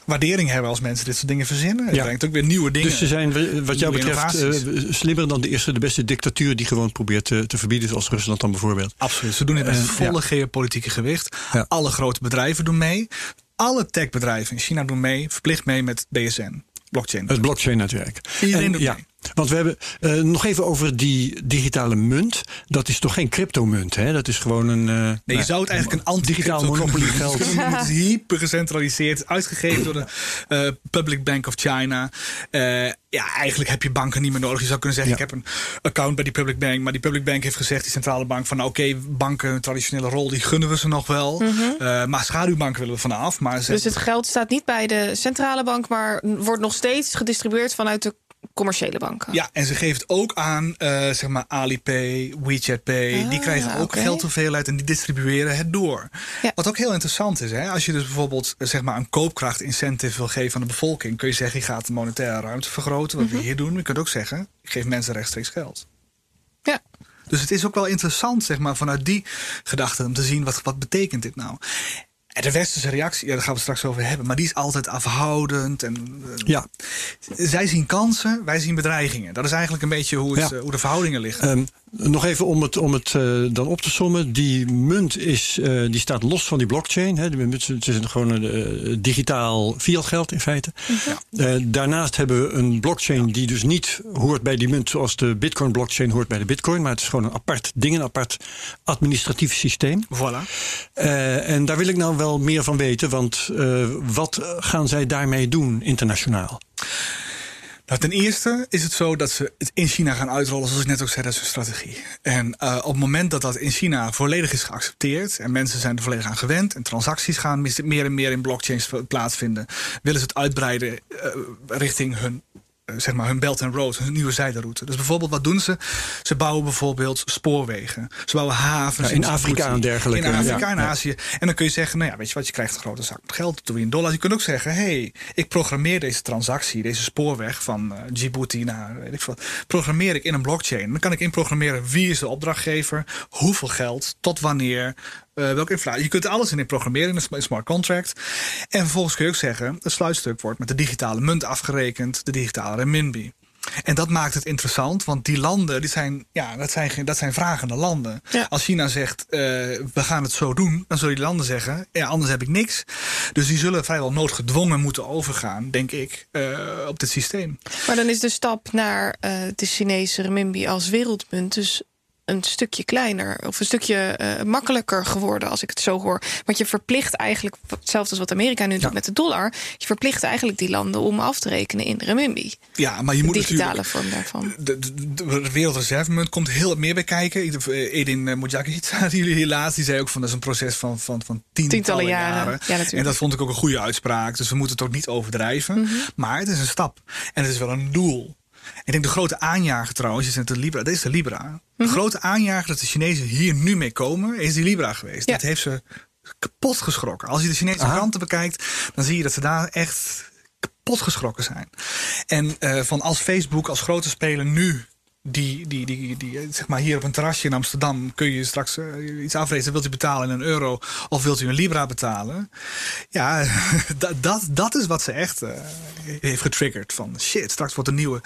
S3: waardering hebben als mensen dit soort dingen verzinnen. Het brengt ook weer nieuwe dingen.
S1: Dus ze zijn wat jou betreft uh, slimmer dan de eerste, de beste dictatuur die gewoon probeert te, te verbieden, zoals Rusland dan bijvoorbeeld.
S3: Absoluut. Ze doen het met uh, volle geopolitieke gewicht. Alle grote bedrijven doen mee. Alle techbedrijven in China doen mee, verplicht mee met BSN. Blockchain.
S1: Het blockchain-netwerk.
S3: Iedereen doet
S1: ja,
S3: mee.
S1: Want we hebben uh, nog even over die digitale munt. Dat is toch geen cryptomunt, hè? Dat is gewoon een. Uh,
S3: nee, je zou het eigenlijk een anti-digitaal monopolie geld. Het is hyper gecentraliseerd, uitgegeven door de uh, Public Bank of China. ja, eigenlijk heb je banken niet meer nodig. Je zou kunnen zeggen: ja. ik heb een account bij die Public Bank, maar die Public Bank heeft gezegd, die centrale bank, van oké, okay, banken, een traditionele rol, die gunnen we ze nog wel. Mm -hmm. maar schaduwbanken willen we vanaf. Maar ze
S2: dus het geld staat niet bij de centrale bank, maar wordt nog steeds gedistribueerd vanuit de commerciële banken.
S3: Ja, en ze geeft ook aan, uh, zeg maar, Alipay, WeChat Pay. Ah, die krijgen ook okay. geldhoeveelheid en die distribueren het door. Ja. Wat ook heel interessant is, hè, als je dus bijvoorbeeld zeg maar, een koopkracht incentive wil geven aan de bevolking, kun je zeggen, je gaat de monetaire ruimte vergroten, wat mm -hmm. we hier doen. Je kunt ook zeggen, ik geef mensen rechtstreeks geld.
S2: Ja.
S3: Dus het is ook wel interessant, zeg maar, vanuit die gedachte om te zien wat, wat betekent dit nou. En de westerse reactie, ja, daar gaan we straks over hebben, maar die is altijd afhoudend. En, uh,
S1: ja.
S3: Zij zien kansen, wij zien bedreigingen. Dat is eigenlijk een beetje hoe, het, ja. uh, hoe de verhoudingen liggen.
S1: Um, nog even om het, om het uh, dan op te sommen. Die munt is, die staat los van die blockchain. Hè. Het is gewoon een digitaal fiat geld in feite. -huh. daarnaast hebben we een blockchain die dus niet hoort bij die munt zoals de bitcoin blockchain hoort bij de bitcoin. Maar het is gewoon een apart ding, een apart administratief systeem.
S3: Voilà.
S1: en daar wil ik nou wel wel meer van weten. Want uh, wat gaan zij daarmee doen internationaal?
S3: Nou, ten eerste is het zo dat ze het in China gaan uitrollen, zoals ik net ook zei, dat is hun strategie. En uh, op het moment dat dat in China volledig is geaccepteerd en mensen zijn er volledig aan gewend en transacties gaan meer en meer in blockchains plaatsvinden, willen ze het uitbreiden uh, richting hun zeg maar hun Belt and Road, hun nieuwe zijderoute. Dus bijvoorbeeld, wat doen ze? Ze bouwen bijvoorbeeld spoorwegen. Ze bouwen havens.
S1: Ja, in Afrika en dergelijke.
S3: In Afrika en ja, Azië. En dan kun je zeggen, nou ja, weet je wat, je krijgt een grote zak met geld, doe je in dollars. Je kunt ook zeggen, hé, hey, ik programmeer deze transactie, deze spoorweg van uh, Djibouti naar, weet ik wat, programmeer ik in een blockchain. Dan kan ik inprogrammeren wie is de opdrachtgever, hoeveel geld, tot wanneer, uh, welke inflatie. Je kunt alles in programmeren in een smart contract. En vervolgens kun je ook zeggen, het sluitstuk wordt met de digitale munt afgerekend, de digitale renminbi. En dat maakt het interessant, want die landen, die zijn, ja, dat, zijn, dat zijn vragende landen.
S2: Ja.
S3: Als China zegt, uh, we gaan het zo doen, dan zullen die landen zeggen, ja, anders heb ik niks. Dus die zullen vrijwel noodgedwongen moeten overgaan, denk ik, uh, op dit systeem.
S2: Maar dan is de stap naar uh, de Chinese renminbi als wereldmunt dus een stukje kleiner of een stukje uh, makkelijker geworden als ik het zo hoor. Want je verplicht eigenlijk, hetzelfde als wat Amerika nu ja. doet met de dollar, je verplicht eigenlijk die landen om af te rekenen in de renminbi.
S3: Ja, maar je
S2: de
S3: moet
S2: digitale vorm daarvan.
S3: De, de, de wereldreservemunt komt heel meer bij kijken. Edin uh, Mojagita, die jullie helaas, die zei ook van dat is een proces van, van, van tientallen,
S2: tientallen jaren.
S3: jaren.
S2: Ja, natuurlijk.
S3: en dat vond ik ook een goede uitspraak. Dus we moeten het ook niet overdrijven. Mm -hmm. Maar het is een stap en het is wel een doel. Ik denk de grote aanjager trouwens, is de Libra. Dit is de Libra. De -hmm. grote aanjager dat de Chinezen hier nu mee komen, is die Libra geweest.
S2: Ja.
S3: Dat heeft ze kapot geschrokken. Als je de Chinese
S1: Aha.
S3: kranten bekijkt, dan zie je dat ze daar echt kapot geschrokken zijn. En uh, van als Facebook als grote speler nu die, die, die, die, zeg maar hier op een terrasje in Amsterdam kun je straks uh, iets afrekenen. Wilt u betalen in een euro of wilt u een Libra betalen? Ja, dat, dat, dat is wat ze echt uh, heeft getriggerd. Van shit, straks wordt de nieuwe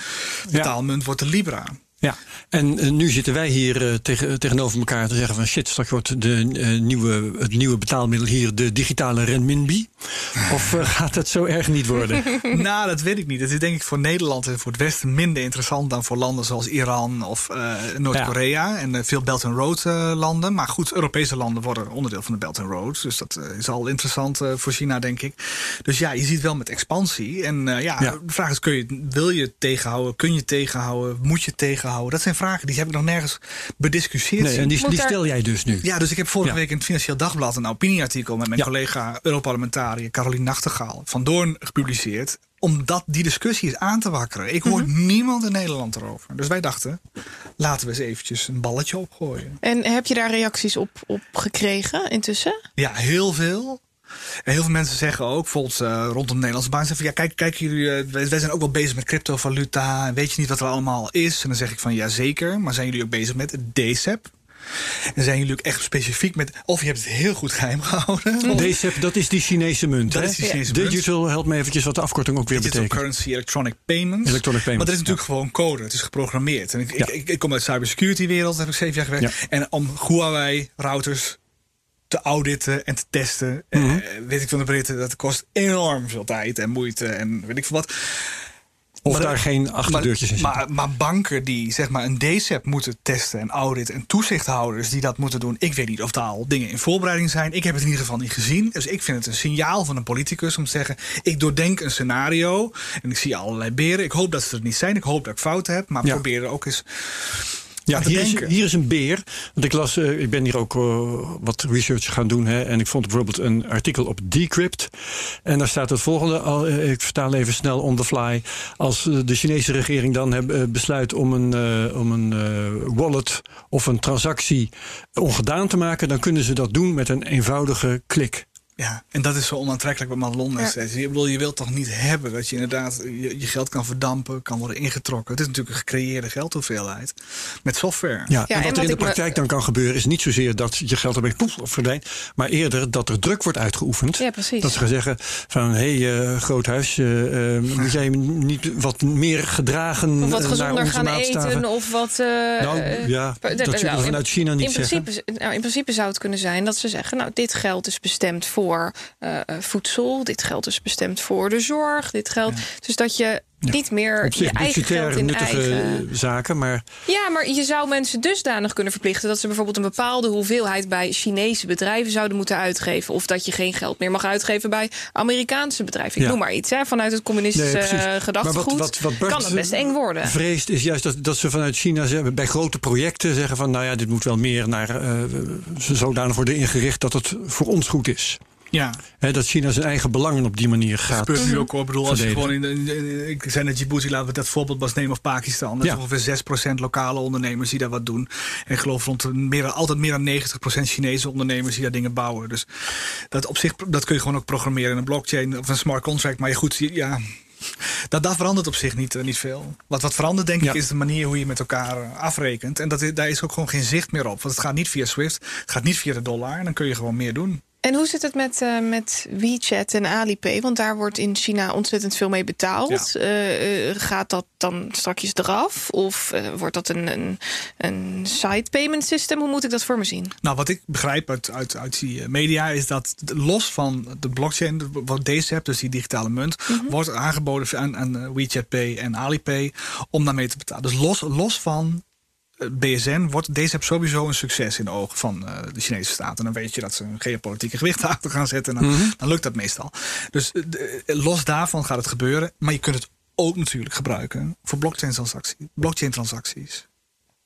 S3: betaalmunt wordt de Libra.
S1: Ja, en uh, nu zitten wij hier uh, tegen, tegenover elkaar te zeggen van shit, straks wordt de, uh, nieuwe, het nieuwe betaalmiddel hier de digitale renminbi. Of gaat het zo erg niet worden?
S3: nou, dat weet ik niet. Het is denk ik voor Nederland en voor het Westen minder interessant dan voor landen zoals Iran of Noord-Korea. Ja. En veel Belt and Road landen. Maar goed, Europese landen worden onderdeel van de Belt and Road. Dus dat is al interessant voor China, denk ik. Dus ja, je ziet wel met expansie. En ja, ja, de vraag is, kun je, wil je het tegenhouden? Kun je het tegenhouden? Moet je het tegenhouden? Houden. Dat zijn vragen die heb ik nog nergens bediscussieerd.
S1: Nee, en die, die stel jij dus nu.
S3: Ja, dus ik heb vorige ja. week in het Financieel Dagblad een opinieartikel met mijn ja. collega Europarlementariër Caroline Nachtegaal van Doorn gepubliceerd. Omdat die discussie is aan te wakkeren. Ik hoor mm -hmm. niemand in Nederland erover. Dus wij dachten, laten we eens eventjes een balletje opgooien.
S2: En heb je daar reacties op, op gekregen intussen?
S3: Ja, heel veel. En heel veel mensen zeggen ook, bijvoorbeeld uh, rondom Nederlandse bank, zeggen van ja, kijk, kijk jullie, uh, wij, zijn ook wel bezig met cryptovaluta. En weet je niet wat er allemaal is? En dan zeg ik van ja, zeker. Maar zijn jullie ook bezig met DCEP? En zijn jullie ook echt specifiek met. Of je hebt het heel goed geheim gehouden.
S1: DCEP, dat is die Chinese munt.
S3: Dat
S1: hè?
S3: is die Chinese
S1: Digital, help me eventjes wat de afkorting ook weer
S3: Digital
S1: betekent.
S3: Currency Electronic Payments.
S1: Electronic payments,
S3: Maar dat is natuurlijk gewoon code. Het is geprogrammeerd. En ik,
S1: Ja.
S3: ik, ik, ik kom uit de cybersecurity wereld, daar heb ik zeven jaar gewerkt. En om Huawei routers te auditen en te testen,
S1: Mhm.
S3: eh, weet ik van de Britten, dat kost enorm veel tijd en moeite en weet ik veel wat.
S1: Of
S3: Maar-
S1: daar geen achterdeurtjes in
S3: maar,
S1: zitten.
S3: maar, maar banken die zeg maar een DCEP moeten testen en auditen en toezichthouders die dat moeten doen, ik weet niet of daar al dingen in voorbereiding zijn. Ik heb het in ieder geval niet gezien. Dus ik vind het een signaal van een politicus om te zeggen: ik doordenk een scenario en ik zie allerlei beren. Ik hoop dat ze er niet zijn. Ik hoop dat ik fouten heb, maar
S1: Ja.
S3: probeer er ook eens.
S1: Ja, hier is,
S3: denken.
S1: hier is een beer. Want ik las, eh, ik ben hier ook eh, wat research gaan doen. Hè, en ik vond bijvoorbeeld een artikel op Decrypt. En daar staat het volgende. Al, eh, ik vertaal even snel on the fly. Als de Chinese regering dan heb, besluit om een, om een wallet of een transactie ongedaan te maken, dan kunnen ze dat doen met een eenvoudige klik.
S3: Ja, en dat is zo onaantrekkelijk wat Madelon
S2: Ja.
S3: Je, bedoel, je wilt toch niet hebben dat je inderdaad je, je geld kan verdampen, kan worden ingetrokken. Het is natuurlijk een gecreëerde geldhoeveelheid met software.
S1: Ja,
S2: en
S1: en wat
S2: wat
S1: er in de
S2: me-
S1: praktijk dan kan gebeuren, is niet zozeer dat je geld erbij poef verdwijnt, maar eerder dat er druk wordt uitgeoefend.
S2: Ja, precies.
S1: Dat ze gaan zeggen van, hé hey, eh, groothuis, eh, eh, moet jij niet wat meer gedragen
S2: Of wat
S1: naar
S2: gezonder gaan
S1: maatstaven?
S2: eten. Of wat. eh,
S1: Nou ja, dat zullen we
S2: nou,
S1: vanuit China niet
S2: in
S1: zeggen.
S2: principe, nou, in principe zou het kunnen zijn dat ze zeggen: Nou, dit geld is bestemd voor eh, eh, voedsel, dit geld is bestemd voor de zorg, dit geld. Dus dat je niet meer
S1: Op zich
S2: je eigen geld in
S1: nuttige
S2: eigen.
S1: zaken, maar
S2: Ja, maar je zou mensen dusdanig kunnen verplichten dat ze bijvoorbeeld een bepaalde hoeveelheid bij Chinese bedrijven zouden moeten uitgeven. Of dat je geen geld meer mag uitgeven bij Amerikaanse bedrijven. Ik
S1: Ja.
S2: noem maar iets. Hè, vanuit het communistische
S1: Nee,
S2: gedachtegoed
S1: wat- wat- wat Bart,
S2: kan het best eng worden.
S1: vreest is juist dat, dat ze vanuit China bij grote projecten zeggen van, nou ja, dit moet wel meer naar uh, zodanig worden ingericht dat het voor ons goed is.
S3: Ja.
S1: He, dat China zijn eigen belangen op die manier
S3: Dat
S1: gaat.
S3: gebeurt nu ook hoor. Ik bedoel, als je gewoon in, de- in de- ik zei net Djibouti, laten we dat voorbeeld nemen of Pakistan. Dat
S1: Ja.
S3: is ongeveer 6% lokale ondernemers die daar wat doen. En ik geloof rond de meer, dan- altijd meer dan 90% Chinese ondernemers die daar dingen bouwen. Dus dat op zich, dat kun je gewoon ook programmeren in een blockchain of een smart contract. Maar je goed, ja. Dat, dat verandert op zich niet, eh, niet veel. Wat, wat verandert, denk
S1: Ja.
S3: ik, is de manier hoe je met elkaar eh, afrekent. En dat, daar is ook gewoon geen zicht meer op. Want het gaat niet via Swift, het gaat niet via de dollar. En dan kun je gewoon meer doen.
S2: En hoe zit het met, eh, met WeChat en Alipay? Want daar wordt in China ontzettend veel mee betaald. Eh, eh, gaat dat dan strakjes eraf? Of wordt dat een, een, een side payment system? Hoe moet ik dat voor me zien?
S3: Nou, wat ik begrijp uit, uit, uit die media is dat los van de blockchain, wat deze hebt, dus die digitale munt, wordt aangeboden aan, aan WeChat Pay en Alipay om daarmee te betalen. Dus los, los van BSN wordt deze app sowieso een succes in de ogen van eh, de Chinese staat. En dan weet je dat ze een geopolitieke gewicht achter gaan zetten. En dan, dan lukt dat meestal. Dus eh, de- eh, los daarvan gaat het gebeuren. Maar je kunt het ook natuurlijk gebruiken voor blockchain transacties. Blockchain transacties.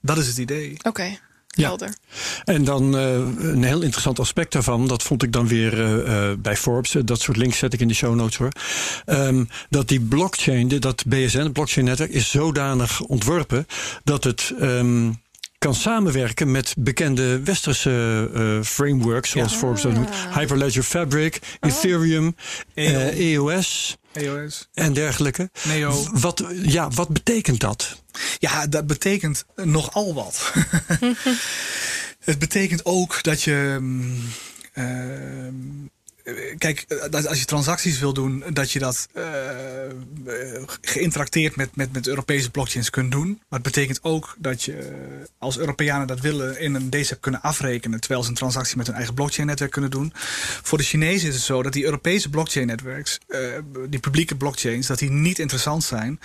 S3: Dat is het idee.
S2: Oké,
S1: Ja.
S2: helder.
S1: En dan eh, een heel interessant aspect daarvan, dat vond ik dan weer eh, eh, bij Forbes. dat soort links zet ik in de show notes hoor. Ehm, dat die blockchain, dat BSN, het blockchain netwerk, is zodanig ontworpen dat het. ehm, kan samenwerken met bekende westerse frameworks, zoals
S3: Ja.
S1: Forbes dat noemt. Hyperledger Fabric, Ethereum, eh, EOS
S3: EOS.
S1: en dergelijke.
S3: Neo.
S1: Wat, ja, wat betekent dat?
S3: Ja, dat betekent nogal wat. het betekent ook dat je. mm, ehm, Kijk, dat als je transacties wil doen, dat je dat eh, eh, geïnteracteerd met, met, met Europese blockchains kunt doen. Maar het betekent ook dat je, eh, als Europeanen dat willen, in een DCEP kunnen afrekenen. Terwijl ze een transactie met hun eigen blockchain-netwerk kunnen doen. Voor de Chinezen is het zo dat die Europese blockchain-netwerks, eh, die publieke blockchains, dat die niet interessant zijn,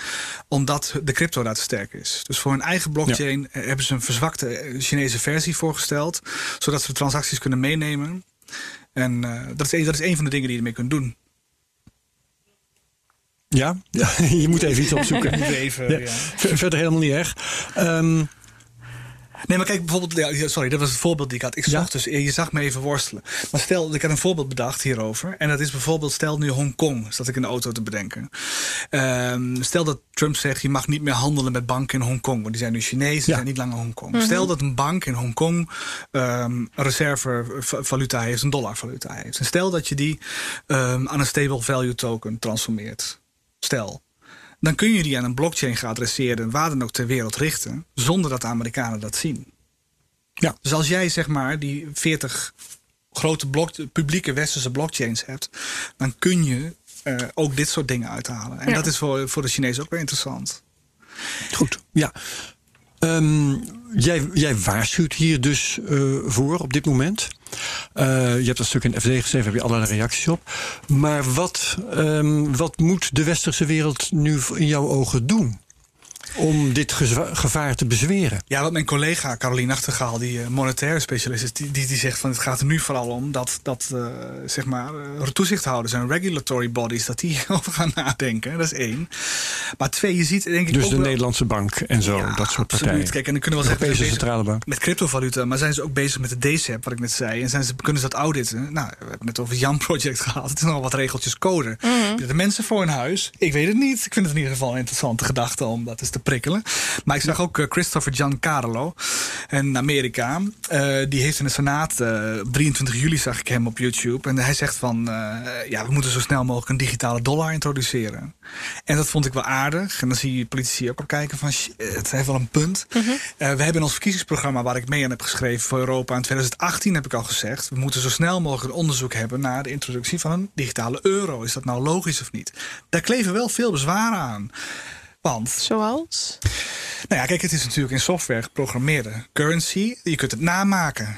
S3: omdat de crypto daar te sterk is. Dus voor hun eigen blockchain eh, hebben ze een verzwakte eh, Chinese versie voorgesteld, zodat ze de transacties kunnen meenemen. En eh, dat, is dat is een van de dingen die je ermee kunt doen.
S1: Ja, je moet even iets opzoeken.
S3: Even,
S1: Ja.
S3: ja.
S1: Ver- Verder helemaal niet erg. Ehm,
S3: Nee, maar kijk, bijvoorbeeld, ja, sorry, dat was het voorbeeld die ik had. Ik zocht dus, je zag me even worstelen. Maar stel, ik had een voorbeeld bedacht hierover. En dat is bijvoorbeeld, stel nu Hongkong, zat ik in de auto te bedenken. Ehm, stel dat Trump zegt, je mag niet meer handelen met banken in Hongkong. Want die zijn nu Chinees, die zijn niet langer Hongkong.
S2: Mhm.
S3: Stel dat een bank in Hongkong um, een reservevaluta heeft, een dollarvaluta heeft. En stel dat je die um, aan een stable value token transformeert. Stel dan kun je die aan een blockchain geadresseerde waar dan ook ter wereld richten, zonder dat de Amerikanen dat zien. Ja. Dus als jij zeg maar die 40 grote blok, publieke westerse blockchains hebt, dan kun je uh, ook dit soort dingen uithalen. En ja. dat is voor, voor de Chinezen ook weer interessant.
S1: Goed, ja. Um, jij, jij waarschuwt hier dus uh, voor op dit moment. Uh, je hebt dat stuk in FD geschreven, heb je allerlei reacties op. Maar wat, um, wat moet de westerse wereld nu in jouw ogen doen? Om dit gevaar te bezweren.
S3: Ja, wat mijn collega Caroline Nachtegaal, die uh, monetaire specialist is, die, die, die, zegt van het gaat er nu vooral om dat, dat uh, zeg maar, uh, toezichthouders en regulatory bodies, dat die over gaan nadenken. Dat is één. Maar twee, je ziet denk ik.
S1: Dus
S3: ook
S1: de
S3: wel,
S1: Nederlandse bank en zo,
S3: ja,
S1: dat soort
S3: absoluut.
S1: partijen.
S3: Kijk, en dan kunnen we wel
S1: de Europese Centrale Bank.
S3: Met cryptovaluta, maar zijn ze ook bezig met de DCEP, wat ik net zei. En zijn ze, kunnen ze dat auditen? Nou, we hebben het net over het Jan Project gehad. Het is nog wat regeltjes code. Mm -hmm. De mensen voor hun huis, ik weet het niet. Ik vind het in ieder geval een interessante gedachte om dat eens te prikkelen. Maar ik zag ook uh, Christopher Giancarlo in Amerika. Uh, die heeft in de Senaat, uh, 23 juli zag ik hem op YouTube. En hij zegt van, uh, ja, we moeten zo snel mogelijk een digitale dollar introduceren. En dat vond ik wel aardig. En dan zie je politici ook op kijken van, het heeft wel een punt. Mm -hmm. we hebben in ons verkiezingsprogramma, waar ik mee aan heb geschreven voor Europa in 2018, heb ik al gezegd, we moeten zo snel mogelijk een onderzoek hebben naar de introductie van een digitale euro. Is dat nou logisch of niet? Daar kleven wel veel bezwaren aan. Want,
S2: Zoals?
S3: Nou ja, kijk, het is natuurlijk in software geprogrammeerde currency. Je kunt het namaken.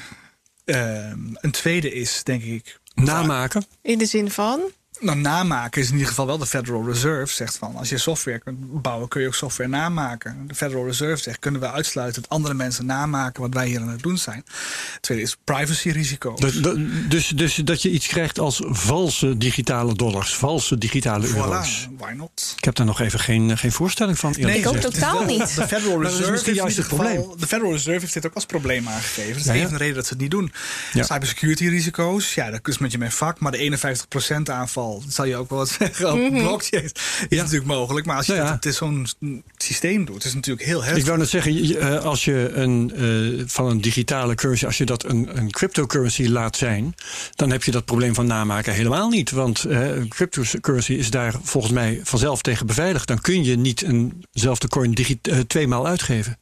S3: Uh, een tweede is, denk ik.
S1: Namaken?
S2: In de zin van?
S3: Nou, namaken is in ieder geval wel de Federal Reserve zegt van... als je software kunt bouwen, kun je ook software namaken. De Federal Reserve zegt, kunnen we uitsluiten... dat andere mensen namaken wat wij hier aan het doen zijn. Het tweede is privacyrisico.
S1: Dus, dus, dus dat je iets krijgt als valse digitale dollars, valse digitale
S3: voilà,
S1: euro's.
S3: why not?
S1: Ik heb daar nog even geen, geen voorstelling van.
S2: Nee, ik ook totaal niet.
S3: De Federal Reserve
S1: is juist het probleem.
S3: Geval, de Federal Reserve heeft dit ook als probleem aangegeven. Dat is
S1: Ja, ja.
S3: even de reden dat ze het niet doen.
S1: Ja.
S3: Cybersecurity risico's, ja, dat is met je mijn vak. Maar de 51% aanval, dat zal je ook wel wat zeggen op blockchains. Is natuurlijk mogelijk. Maar als je
S1: Nou ja.
S3: dat het zo'n systeem doet, is het natuurlijk heel heftig.
S1: Ik wou net zeggen, eh, als je een, eh, van een digitale currency, als je dat een, een cryptocurrency laat zijn, dan heb je dat probleem van namaken helemaal niet. Want eh, een cryptocurrency is daar volgens mij vanzelf tegen beveiligd. Dan kun je niet eenzelfde coin digi- eh, tweemaal uitgeven.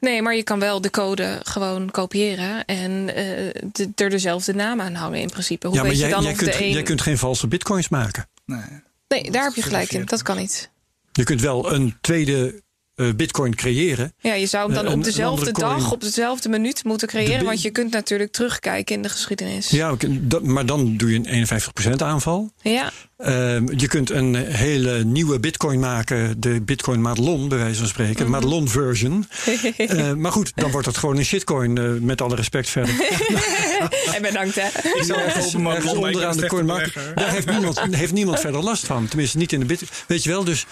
S2: Nee, maar je kan wel de code gewoon kopiëren en eh, de- er dezelfde naam aan hangen in principe. Hoe
S1: ja, maar
S2: weet
S1: jij,
S2: je dan
S1: jij,
S2: of
S1: kunt,
S2: de een...
S1: jij kunt geen valse bitcoins maken.
S3: Nee.
S2: Nee, daar heb je gelijk in. Dat kan niet.
S1: Je kunt wel een tweede eh, bitcoin creëren.
S2: Ja, je zou hem dan
S1: Eh, een-
S2: op
S1: een
S2: dezelfde
S1: coin.
S2: dag, op dezelfde minuut moeten creëren. Want je kunt natuurlijk terugkijken in de geschiedenis.
S1: Ja, maar dan doe je een 51% aanval.
S2: Ja.
S1: Ehm, je kunt een hele nieuwe bitcoin maken, de bitcoin Madelon, bij wijze van spreken,
S2: Mhm.
S1: Madelon version. Eh, maar goed, dan wordt het gewoon een shitcoin, eh, met alle respect verder.
S2: en bedankt hè.
S3: Ik zou even
S1: onderaan de coin. Daar heeft niemand, heeft niemand verder last van. Tenminste, niet in de bit. Weet je wel, dus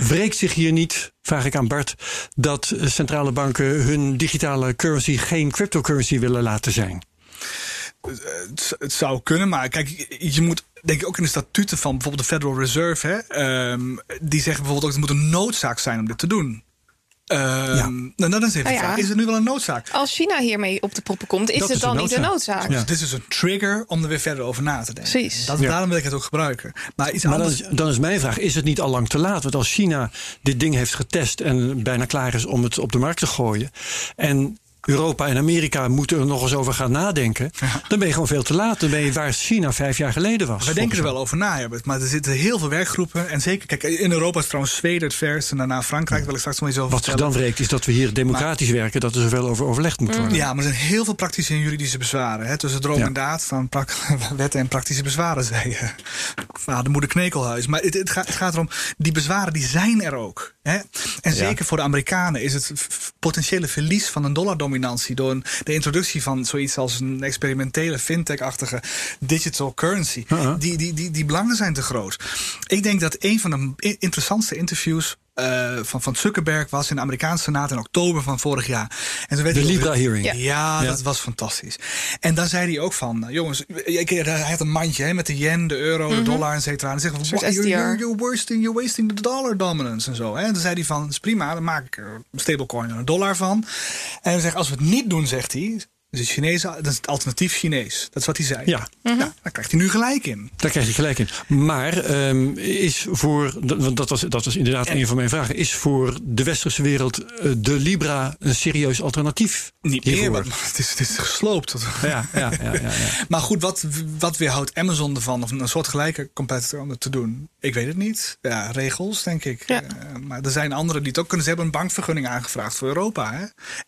S1: wreekt zich hier niet, vraag ik aan Bart, dat eh, centrale banken hun digitale currency geen cryptocurrency willen laten zijn?
S3: het, zou kunnen, maar kijk, je- moet denk ik ook in de statuten van bijvoorbeeld de Federal Reserve, hè, ehm, die zeggen bijvoorbeeld ook het moet een noodzaak zijn om dit te doen. Ehm,
S1: Ja.
S3: nou, dan is even de
S2: Ah, ja.
S3: vraag, is het nu wel een noodzaak?
S2: Als China hiermee op de proppen komt, is
S1: Dat
S2: het
S1: is
S2: dan
S1: een
S2: niet een
S1: noodzaak.
S3: Dit is een trigger om er weer verder over na te denken.
S2: Precies.
S3: Dat,
S1: Ja.
S3: Daarom wil ik het ook gebruiken. Maar iets
S1: Maar dan
S3: anders.
S1: is, dan is mijn vraag: is het niet al lang te laat? Want als China dit ding heeft getest en bijna klaar is om het op de markt te gooien. en Europa en Amerika moeten er nog eens over gaan nadenken. dan ben je gewoon veel te laat. Dan ben je waar China vijf jaar geleden was.
S3: Wij denken er wel over na, Herbert. Maar er zitten heel veel werkgroepen. En zeker, kijk, in Europa is trouwens Zweden het verst. En daarna Frankrijk. Daar wil ik straks nog iets over.
S1: Wat zich dan wreekt, is dat we hier democratisch werken. dat er zoveel over overlegd moet worden.
S3: Ja, maar er zijn heel veel praktische en juridische bezwaren. Hè. Tussen droom
S1: Ja.
S3: en daad prak- wetten en praktische bezwaren, zei je. Vader, moeder Knekelhuis. Maar het, het, gaat, het gaat erom, die bezwaren die zijn er ook. Hè. En zeker voor de Amerikanen is het potentiële verlies van een dollardominantie... door een- de introductie van zoiets als een experimentele fintech-achtige digital currency.
S1: Uh-huh.
S3: Die, die, die, die belangen zijn te groot. Ik denk dat een van de interessantste interviews uh, van, van Zuckerberg was in de Amerikaanse Senaat in oktober van vorig jaar.
S1: En toen werd de Libra-hearing.
S3: Ja. Ja, dat was fantastisch. En dan zei hij ook van, jongens, hij had een mandje hè, met de yen, de euro, de mhm. dollar, et cetera. En zegt van, you're, you're, you're, wasting, you're wasting the dollar dominance en zo. Hè. En dan zei hij van, is prima, dan maak ik er een stablecoin en een dollar van. En hij zegt, als we het niet doen, zegt hij, dus het Chinees, dat is het alternatief Chinees. Dat is wat hij zei.
S1: Ja.
S3: Uh daar krijgt hij nu gelijk in.
S1: Daar krijgt hij gelijk in. Maar um, is voor, want dat was, dat was inderdaad een van mijn vragen, is voor de westerse wereld uh, de Libra een serieus alternatief?
S3: Niet meer, maar het is, het is gesloopt.
S1: Ja, ja, ja, ja, ja.
S3: maar goed, wat, wat weerhoudt Amazon ervan of een soort gelijke competitor om het te doen? Ik weet het niet. Ja, regels, denk ik. Ja. Uh, maar er zijn anderen die het ook kunnen. Ze hebben een bankvergunning aangevraagd voor Europa. Hè?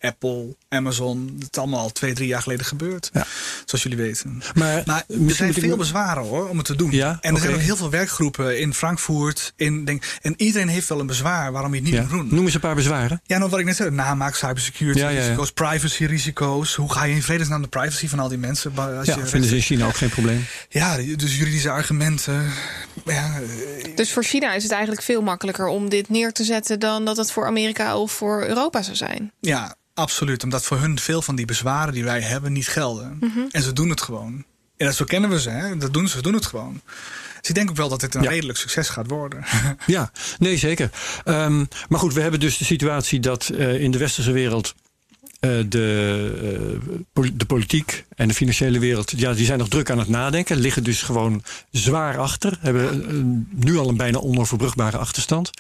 S3: Apple, Amazon, het allemaal al twee twee, drie jaar geleden gebeurd. Ja. Zoals jullie weten. Maar, maar er zijn veel bezwaren hoor, om het te doen.
S1: Ja?
S3: En er zijn ook heel veel werkgroepen in Frankfurt. In, denk, en iedereen heeft wel een bezwaar waarom je het niet ja. moet doen.
S1: Noem eens een paar bezwaren.
S3: Ja, nou wat ik net zei. Namaak, cybersecurity ja, risico's, privacy risico's. Hoe ga je in vredesnaam de privacy van al die mensen?
S1: Als ja, je vinden ze in China ook geen probleem.
S3: Ja, dus juridische argumenten. Ja,
S2: eh, dus voor China is het eigenlijk veel makkelijker om dit neer te zetten dan dat het voor Amerika of voor Europa zou zijn.
S3: Ja, Absoluut, omdat voor hun veel van die bezwaren die wij hebben niet gelden. Mhm. En ze doen het gewoon. En dat, zo kennen we ze, hè? dat doen ze, ze doen het gewoon. Dus ik denk ook wel dat dit een redelijk succes gaat worden.
S1: ja, nee zeker. Um, maar goed, we hebben dus de situatie dat uh, in de westerse wereld uh, de, uh, de politiek en de financiële wereld, ja, die zijn nog druk aan het nadenken. Liggen dus gewoon zwaar achter. Hebben uh, nu al een bijna onoverbrugbare achterstand.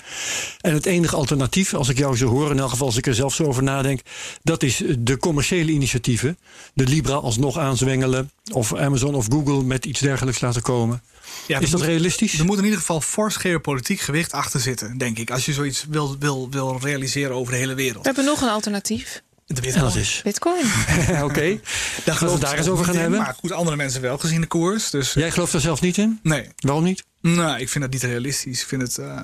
S1: En het enige alternatief, als ik jou zo hoor, in elk geval als ik er zelf zo over nadenk, dat is de commerciële initiatieven. De Libra alsnog aanzwengelen. Of Amazon of Google met iets dergelijks laten komen. Ja, is dat realistisch?
S3: Er moet in ieder geval fors geopolitiek gewicht achter zitten, denk ik. Als je zoiets wil, wil, wil realiseren over de hele wereld. We
S2: hebben nog een alternatief.
S3: De Bitcoin.
S1: is.
S2: Bitcoin.
S1: Oké, okay. dat we het daar eens over gaan hebben.
S3: Maar goed, andere mensen wel gezien de koers. Dus,
S1: Jij gelooft er zelf niet in?
S3: Nee.
S1: Waarom niet?
S3: Nou, ik vind dat niet realistisch. Ik vind het. Uh,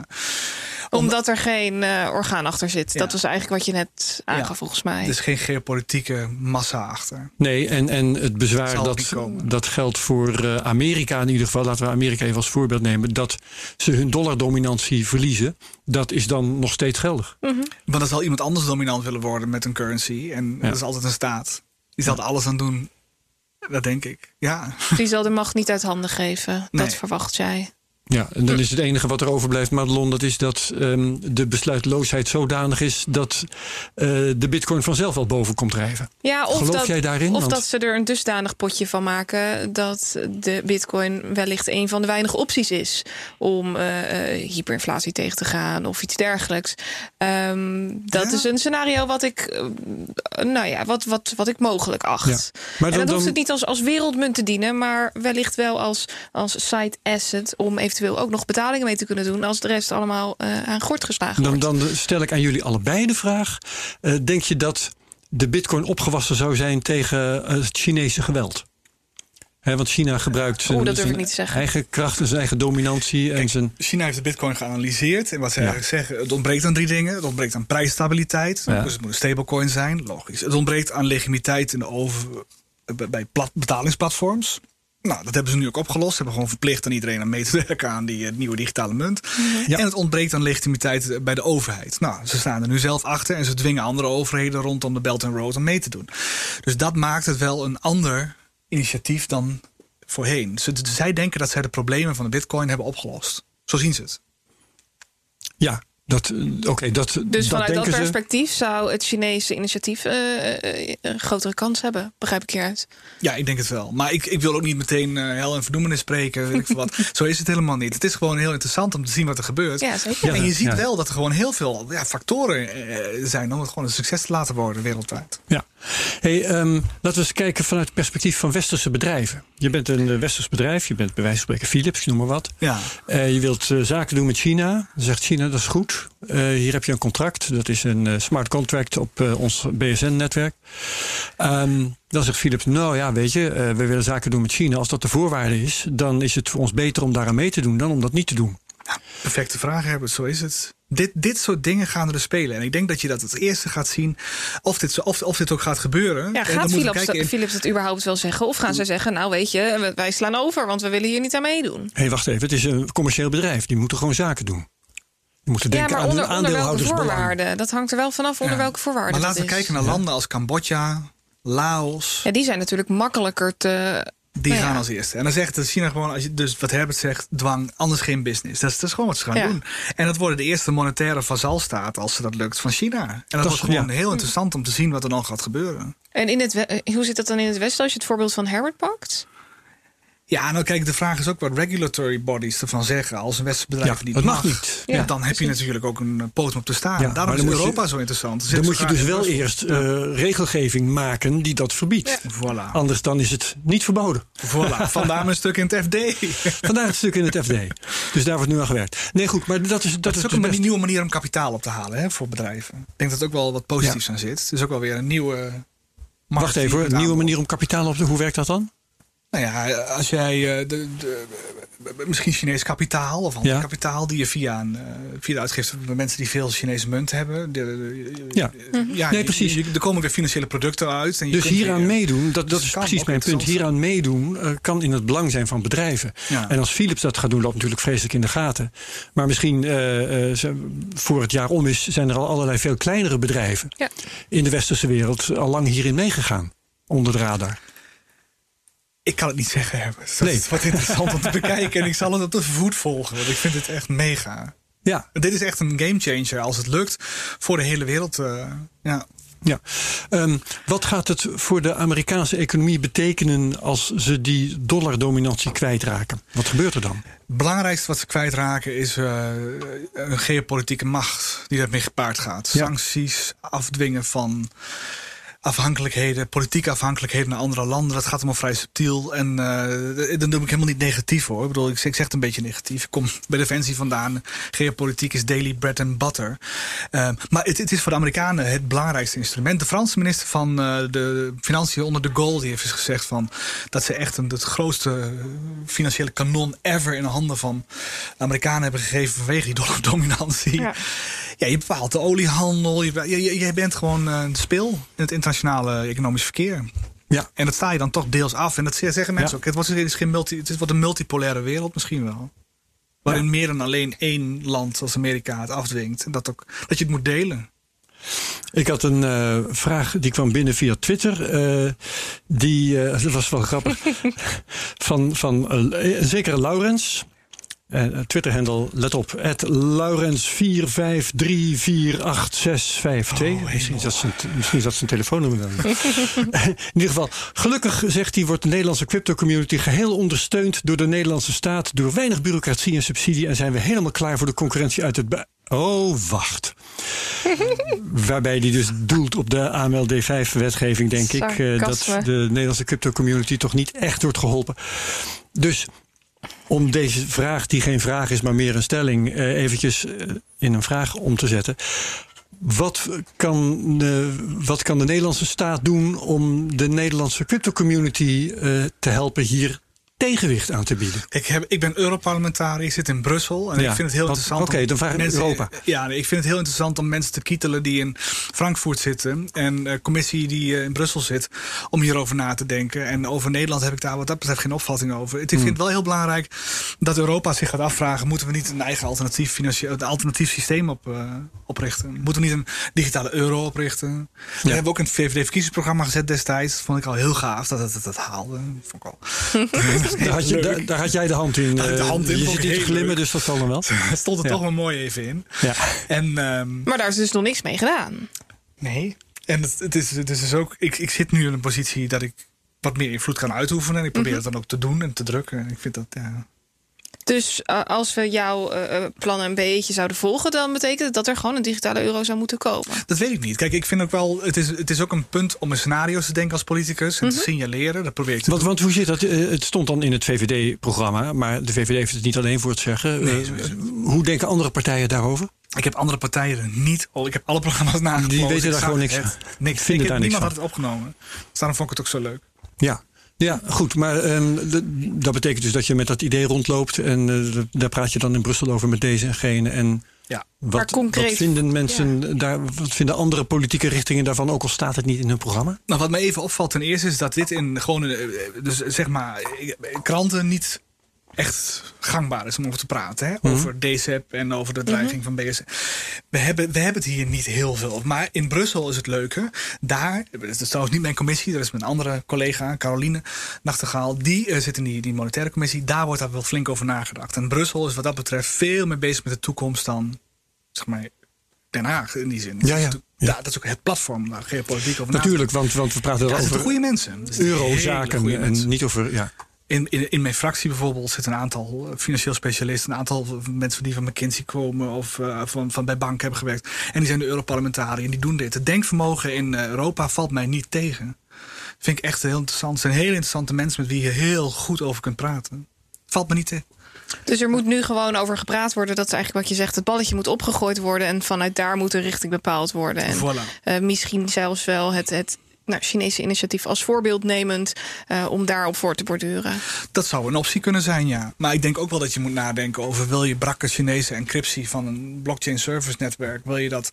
S2: omdat er geen uh, orgaan achter zit. Dat was eigenlijk wat je net aangaf, volgens mij.
S3: Er is geen geopolitieke massa achter.
S1: Nee, en, en het bezwaar dat, dat geldt voor uh, Amerika in ieder geval. Laten we Amerika even als voorbeeld nemen. Dat ze hun dollardominantie verliezen. Dat is dan nog steeds geldig.
S3: Mm -hmm. Maar dan zal iemand anders dominant willen worden met een currency. En dat is altijd een staat. Die zal er alles aan doen dat denk ik, ja.
S2: Die zal de macht niet uit handen geven. Dat verwacht jij.
S1: Ja, en dan is het enige wat er overblijft, Madelon, dat is dat um, de besluitloosheid zodanig is dat uh, de bitcoin vanzelf wel boven komt drijven.
S2: Ja, of
S1: Geloof
S2: dat,
S1: jij daarin?
S2: Of dat ze er een dusdanig potje van maken dat de bitcoin wellicht een van de weinige opties is om uh, hyperinflatie tegen te gaan of iets dergelijks. Um, dat is een scenario wat ik, uh, nou ja, wat, wat, wat ik mogelijk acht. Ja. Maar dan, en hoeft het niet als, als wereldmunt te dienen, maar wellicht wel als, als side asset om even eventueel ook nog betalingen mee te kunnen doen als de rest allemaal uh, aan gort geslagen
S1: wordt. Dan, dan stel ik aan jullie allebei de vraag: uh, denk je dat de Bitcoin opgewassen zou zijn tegen het Chinese geweld? He, want China gebruikt zijn, eigen kracht en zijn eigen dominantie. En zijn...
S3: China heeft de bitcoin geanalyseerd. En wat ze ja. zeggen, het ontbreekt aan drie dingen. Het ontbreekt aan prijsstabiliteit. Ja. Dus het moet een stablecoin zijn, logisch. Het ontbreekt aan legitimiteit in de over, bij plat, betalingsplatforms. Nou, dat hebben ze nu ook opgelost. Ze hebben gewoon verplicht aan iedereen aan mee te werken aan die uh, nieuwe digitale munt. Mhm. En het ontbreekt aan legitimiteit eh, bij de overheid. Nou, ze staan er nu zelf achter en ze dwingen andere overheden rondom de Belt and Road om mee te doen. Dus dat maakt het wel een ander initiatief dan voorheen. Ze, zij denken dat zij de problemen van de Bitcoin hebben opgelost. Zo zien ze het.
S1: Ja, dat, oké, dat,
S2: dus
S1: dat
S2: vanuit
S1: dat
S2: perspectief zou het Chinese initiatief uh, een grotere kans hebben, begrijp ik hieruit?
S3: Ja, ik denk het wel. Maar ik, ik wil ook niet meteen uh, hel en verdoemenis spreken. Weet ik wat. Zo is het helemaal niet. Het is gewoon heel interessant om te zien wat er gebeurt.
S2: Ja, zeker.
S3: En je ziet wel dat er gewoon heel veel ja, factoren zijn om het gewoon een succes te laten worden wereldwijd.
S1: Ja. Hey, um, laten we eens kijken vanuit het perspectief van westerse bedrijven. Je bent een westers bedrijf, je bent bij wijze van spreken Philips, noem maar wat.
S3: Ja.
S1: je wilt zaken doen met China. Dan zegt China, dat is goed. Uh, hier heb je een contract. Dat is een uh, smart contract op uh, ons BSN-netwerk. Um, dan zegt Philips, nou ja, weet je, we willen zaken doen met China. Als dat de voorwaarde is, dan is het voor ons beter om daaraan mee te doen dan om dat niet te doen.
S3: Ja, perfecte vraag, Herbert. Zo is het. Dit, dit soort dingen gaan er spelen. En ik denk dat je dat het eerste gaat zien of dit, of, of dit ook gaat gebeuren.
S2: Ja, gaat Philips, in... Philips het überhaupt wel zeggen? Of gaan ze zeggen, nou weet je, wij slaan over, want we willen hier niet aan meedoen?
S1: Hé, hey, wacht even. Het is een commercieel bedrijf. Die moeten gewoon zaken doen. Je moet
S2: Ja,
S1: denken
S2: maar
S1: aan
S2: onder,
S1: hun
S2: onder welke voorwaarden? Dat hangt er wel vanaf onder
S3: Ja.
S2: welke voorwaarden.
S3: Maar laten we kijken naar landen als Cambodja, Laos.
S2: Ja, die zijn natuurlijk makkelijker te.
S3: Die
S2: Nou ja.
S3: gaan als eerste. En dan zegt dat China gewoon, als je, dus wat Herbert zegt, dwang, anders geen business. Dat is, dat is gewoon wat ze gaan
S2: Ja.
S3: doen. En dat worden de eerste monetaire vazalstaat, als ze dat lukt, van China. En dat,
S1: is-
S3: wordt gewoon
S1: ja.
S3: heel interessant om te zien wat er dan gaat gebeuren.
S2: En in het, eh, hoe zit dat dan in het Westen als je het voorbeeld van Herbert pakt?
S3: Ja, nou kijk, de vraag is ook wat regulatory bodies ervan zeggen. Als een westerse bedrijf
S1: Ja,
S3: niet
S1: het mag niet.
S3: Ja, dan heb je natuurlijk ook een eh, poot om te staan.
S1: Ja,
S3: Daarom is
S1: je-
S3: Europa zo interessant.
S1: Dan moet je dus wel eerst eh, regelgeving maken die dat verbiedt.
S3: Voilà.
S1: Anders dan is het niet verboden.
S3: voilà. Vandaar mijn stuk in het FD.
S1: Vandaar het stuk in het FD. Dus daar wordt nu aan gewerkt. Nee, goed, maar dat is, dat
S3: Dat
S1: is
S3: ook
S1: dus
S3: een
S1: best-
S3: nieuwe manier om kapitaal op te halen hè, voor bedrijven. Ik denk dat er ook wel wat positiefs aan zit. Het is ook wel weer een nieuwe.
S1: Wacht even, een nieuwe manier om kapitaal op te... Hoe werkt dat dan?
S3: Nou ja, als jij eh, de, de, misschien Chinees kapitaal of ander
S1: Ja.
S3: kapitaal die je via, een, eh, via de uitgifte van mensen die veel Chinese munt hebben. De, de-
S1: Ja.
S3: ja
S1: Nee,
S3: je-
S1: precies.
S3: je- er komen weer financiële producten uit. En je
S1: Dus
S3: kunt
S1: hieraan
S3: weer-
S1: meedoen, dat, dat
S3: Dus
S1: is
S3: kan
S1: precies mijn punt. Hieraan meedoen kan in het belang zijn van bedrijven.
S3: Ja.
S1: En als Philips dat gaat doen, loopt natuurlijk vreselijk in de gaten. Maar misschien eh, eh, voor het jaar om is, zijn er al allerlei veel kleinere bedrijven
S2: Ja.
S1: in de westerse wereld al lang hierin meegegaan. Onder de radar.
S3: Ik kan het niet zeggen. Dat
S1: Nee.
S3: is wat interessant om te bekijken. En ik zal het op de voet volgen, want ik vind het echt mega.
S1: Ja,
S3: Dit is echt een gamechanger als het lukt voor de hele wereld. eh, ja.
S1: Ja. Ehm, wat gaat het voor de Amerikaanse economie betekenen als ze die dollardominantie kwijtraken? Wat gebeurt er dan?
S3: Het belangrijkste wat ze kwijtraken is eh, een geopolitieke macht die daarmee gepaard gaat.
S1: Ja.
S3: Sancties, afdwingen van afhankelijkheden, politieke afhankelijkheden naar andere landen. Dat gaat allemaal vrij subtiel. En eh dan doe ik helemaal niet negatief hoor. Ik bedoel, ik, ik zeg het een beetje negatief. Ik kom bij Defensie vandaan. Geopolitiek is daily bread and butter. Eh, maar het, het is voor de Amerikanen het belangrijkste instrument. De Franse minister van eh, de Financiën onder de Gaulle heeft eens gezegd van dat ze echt een, het grootste financiële kanon ever in de handen van Amerikanen hebben gegeven vanwege die dollardominantie.
S2: Ja,
S3: je bepaalt de oliehandel. Je, je, je- bent gewoon eh, een speel in het internationale economisch verkeer.
S1: Ja.
S3: En dat sta je dan toch deels af. En dat zeggen mensen
S1: Ja.
S3: ook. Het wordt, het is geen multi, het wordt een multipolaire wereld misschien wel. Waarin meer dan alleen één land als Amerika het afdwingt. En dat, ook, dat je het moet delen.
S1: Ik had een eh, vraag die kwam binnen via Twitter. eh, die, dat was wel grappig. van van een zekere Laurens. Uh, Twitter-handle, let op, Laurens4534862.
S3: Oh,
S1: misschien, is dat zijn, misschien is dat zijn telefoonnummer dan. In ieder geval, gelukkig zegt hij, wordt de Nederlandse crypto-community geheel ondersteund door de Nederlandse staat. Door weinig bureaucratie en subsidie. En zijn we helemaal klaar voor de concurrentie uit het. Oh, wacht. Waarbij die dus doelt op de AML D5-wetgeving, denk ik. eh, dat de Nederlandse crypto-community toch niet echt wordt geholpen. Dus om deze vraag, die geen vraag is, maar meer een stelling, eh, eventjes eh, in een vraag om te zetten. Wat kan, de, wat kan de Nederlandse staat doen om de Nederlandse crypto-community eh, te helpen hier tegenwicht aan te bieden?
S3: Ik, heb, ik ben Europarlementariër, ik zit in Brussel. En
S1: Ja,
S3: ik vind het heel interessant.
S1: oké,
S3: om
S1: dan vraag ik
S3: mensen-
S1: Europa.
S3: Ja, ik vind het heel interessant om mensen te kietelen die in Frankfurt zitten. En eh commissie die eh, in Brussel zit. Om hierover na te denken. En over Nederland heb ik daar wat dat betreft geen opvatting over. Ik vind
S1: Hmm.
S3: het wel heel belangrijk dat Europa zich gaat afvragen: moeten we niet een eigen alternatief, financieel, een alternatief systeem op, eh, oprichten? Moeten we niet een digitale euro oprichten? Dat hebben we ook in het VVD-verkiezingsprogramma gezet destijds. Dat vond ik al heel gaaf dat het dat, dat haalde. Vond ik al.
S1: Daar had, je, daar, daar had jij de hand in.
S3: Daar de
S1: eh,
S3: hand in,
S1: je zit niet te glimmen,
S3: leuk.
S1: dus dat zal dan wel.
S3: Het stond er
S1: Ja.
S3: toch wel mooi even in.
S1: Ja.
S3: En ehm,
S2: Maar daar is dus nog niks mee gedaan.
S3: nee. En het, het, is, het is dus ook. Ik, ik zit nu in een positie dat ik wat meer invloed kan uitoefenen. En ik probeer het dan ook te doen en te drukken. En ik vind dat. Ja.
S2: Dus eh, als we jouw eh, eh, plannen een beetje zouden volgen, dan betekent het dat er gewoon een digitale euro zou moeten komen.
S3: Dat weet ik niet. Kijk, ik vind ook wel. Het is, het is ook een punt om in scenario's te denken als politicus. En te signaleren. Dat probeer ik te
S1: Want,
S3: doen.
S1: want hoe zit dat? Het stond dan in het VVD-programma, maar de VVD heeft het niet alleen voor het zeggen.
S3: Nee, het.
S1: hoe denken andere partijen daarover?
S3: Ik heb andere partijen er niet. Ik heb alle programma's nageplozen.
S1: Die weten daar gewoon niks van.
S3: Niks.
S1: Vinden
S3: Ik heb-
S1: daar niks
S3: niemand
S1: van.
S3: had het opgenomen. Dus daarom vond ik het ook zo leuk.
S1: Ja. Ja, goed. Maar ehm, de- dat betekent dus dat je met dat idee rondloopt. En eh, daar praat je dan in Brussel over met deze en gene. En
S3: Ja.
S1: wat,
S2: Maar concreet-
S1: wat vinden mensen daar, wat vinden andere politieke richtingen daarvan, ook al staat het niet in hun programma?
S3: Nou, wat me even opvalt ten eerste is dat dit in gewoon, eh, dus zeg maar, eh, kranten niet echt gangbaar is om over te praten. Hè? Over DCEP en over de dreiging van BSN. We hebben, we hebben het hier niet heel veel. Maar in Brussel is het leuke. Daar, dat is trouwens niet mijn commissie, dat is mijn andere collega, Caroline Nachtegaal. Die uh, zit in die, die monetaire commissie. Daar wordt daar wel flink over nagedacht. En Brussel is wat dat betreft veel meer bezig met de toekomst dan zeg maar, Den Haag in die zin.
S1: Ja, ja.
S3: Ja, dat is ook het platform waar geopolitiek over
S1: Natuurlijk, want, want we praten over
S3: goede mensen.
S1: eurozaken en
S3: mensen.
S1: niet over... Ja.
S3: In, in, in mijn fractie bijvoorbeeld zitten een aantal financieel specialisten, een aantal mensen die van McKinsey komen of uh, van, van bij banken hebben gewerkt. En die zijn de Europarlementariërs en die doen dit. Het denkvermogen in Europa valt mij niet tegen. Vind ik echt heel interessant. Het zijn hele interessante mensen met wie je heel goed over kunt praten. Valt me niet tegen.
S2: Dus er moet nu gewoon over gepraat worden. Dat is eigenlijk wat je zegt. Het balletje moet opgegooid worden. En vanuit daar moet een richting bepaald worden. En
S3: voilà.
S2: uh, misschien zelfs wel het, het nou, Chinese initiatief als voorbeeld nemend uh, om daarop voor te borduren.
S3: Dat zou een optie kunnen zijn, ja. Maar ik denk ook wel dat je moet nadenken over wil je brakke Chinese encryptie van een blockchain service netwerk, wil je dat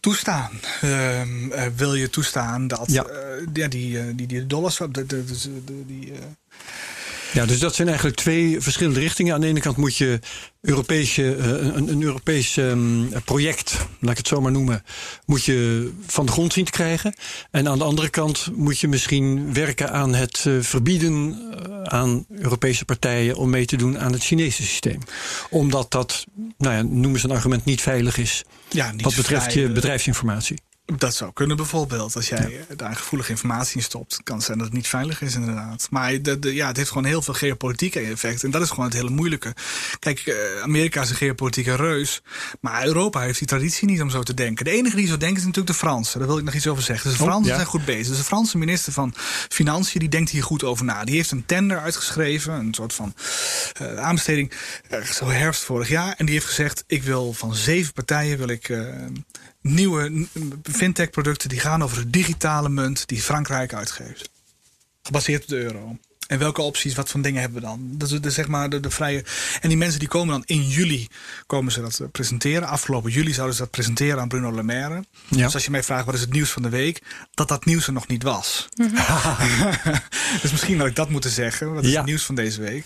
S3: toestaan? Uh, uh, wil je toestaan dat
S1: ja.
S3: ja die, die, die dollars, de, de, de, die
S1: ja, dus dat zijn eigenlijk twee verschillende richtingen. Aan de ene kant moet je Europese, een, een Europees um, project, laat ik het zo maar noemen, moet je van de grond zien te krijgen. En aan de andere kant moet je misschien werken aan het uh, verbieden aan Europese partijen om mee te doen aan het Chinese systeem. Omdat dat, nou ja, noem eens een argument, niet veilig is.
S3: Ja, niet
S1: wat betreft
S3: vrij,
S1: je bedrijfsinformatie.
S3: Dat zou kunnen bijvoorbeeld. Als jij ja. daar gevoelige informatie in stopt, kan het zijn dat het niet veilig is inderdaad. Maar de, de, ja, het heeft gewoon heel veel geopolitieke effect. En dat is gewoon het hele moeilijke. Kijk, uh, Amerika is een geopolitieke reus. Maar Europa heeft die traditie niet om zo te denken. De enige die zo denkt is natuurlijk de Fransen. Daar wil ik nog iets over zeggen. Dus de Fransen oh, ja. zijn goed bezig. Dus de Franse minister van Financiën die denkt hier goed over na. Die heeft een tender uitgeschreven. Een soort van uh, aanbesteding. Zo herfst vorig jaar. En die heeft gezegd, ik wil van zeven partijen wil ik nieuwe fintech producten die gaan over de digitale munt die Frankrijk uitgeeft. Gebaseerd op de euro. En welke opties, wat voor dingen hebben we dan? Dat is de, zeg maar de, de, vrije. En die mensen die komen dan in juli komen ze dat presenteren. Afgelopen juli zouden ze dat presenteren aan Bruno Le Maire. Ja. Dus als je mij vraagt wat is het nieuws van de week, dat dat nieuws er nog niet was. Mm -hmm. dus misschien had ik dat moeten zeggen. Wat is ja. het nieuws van deze week?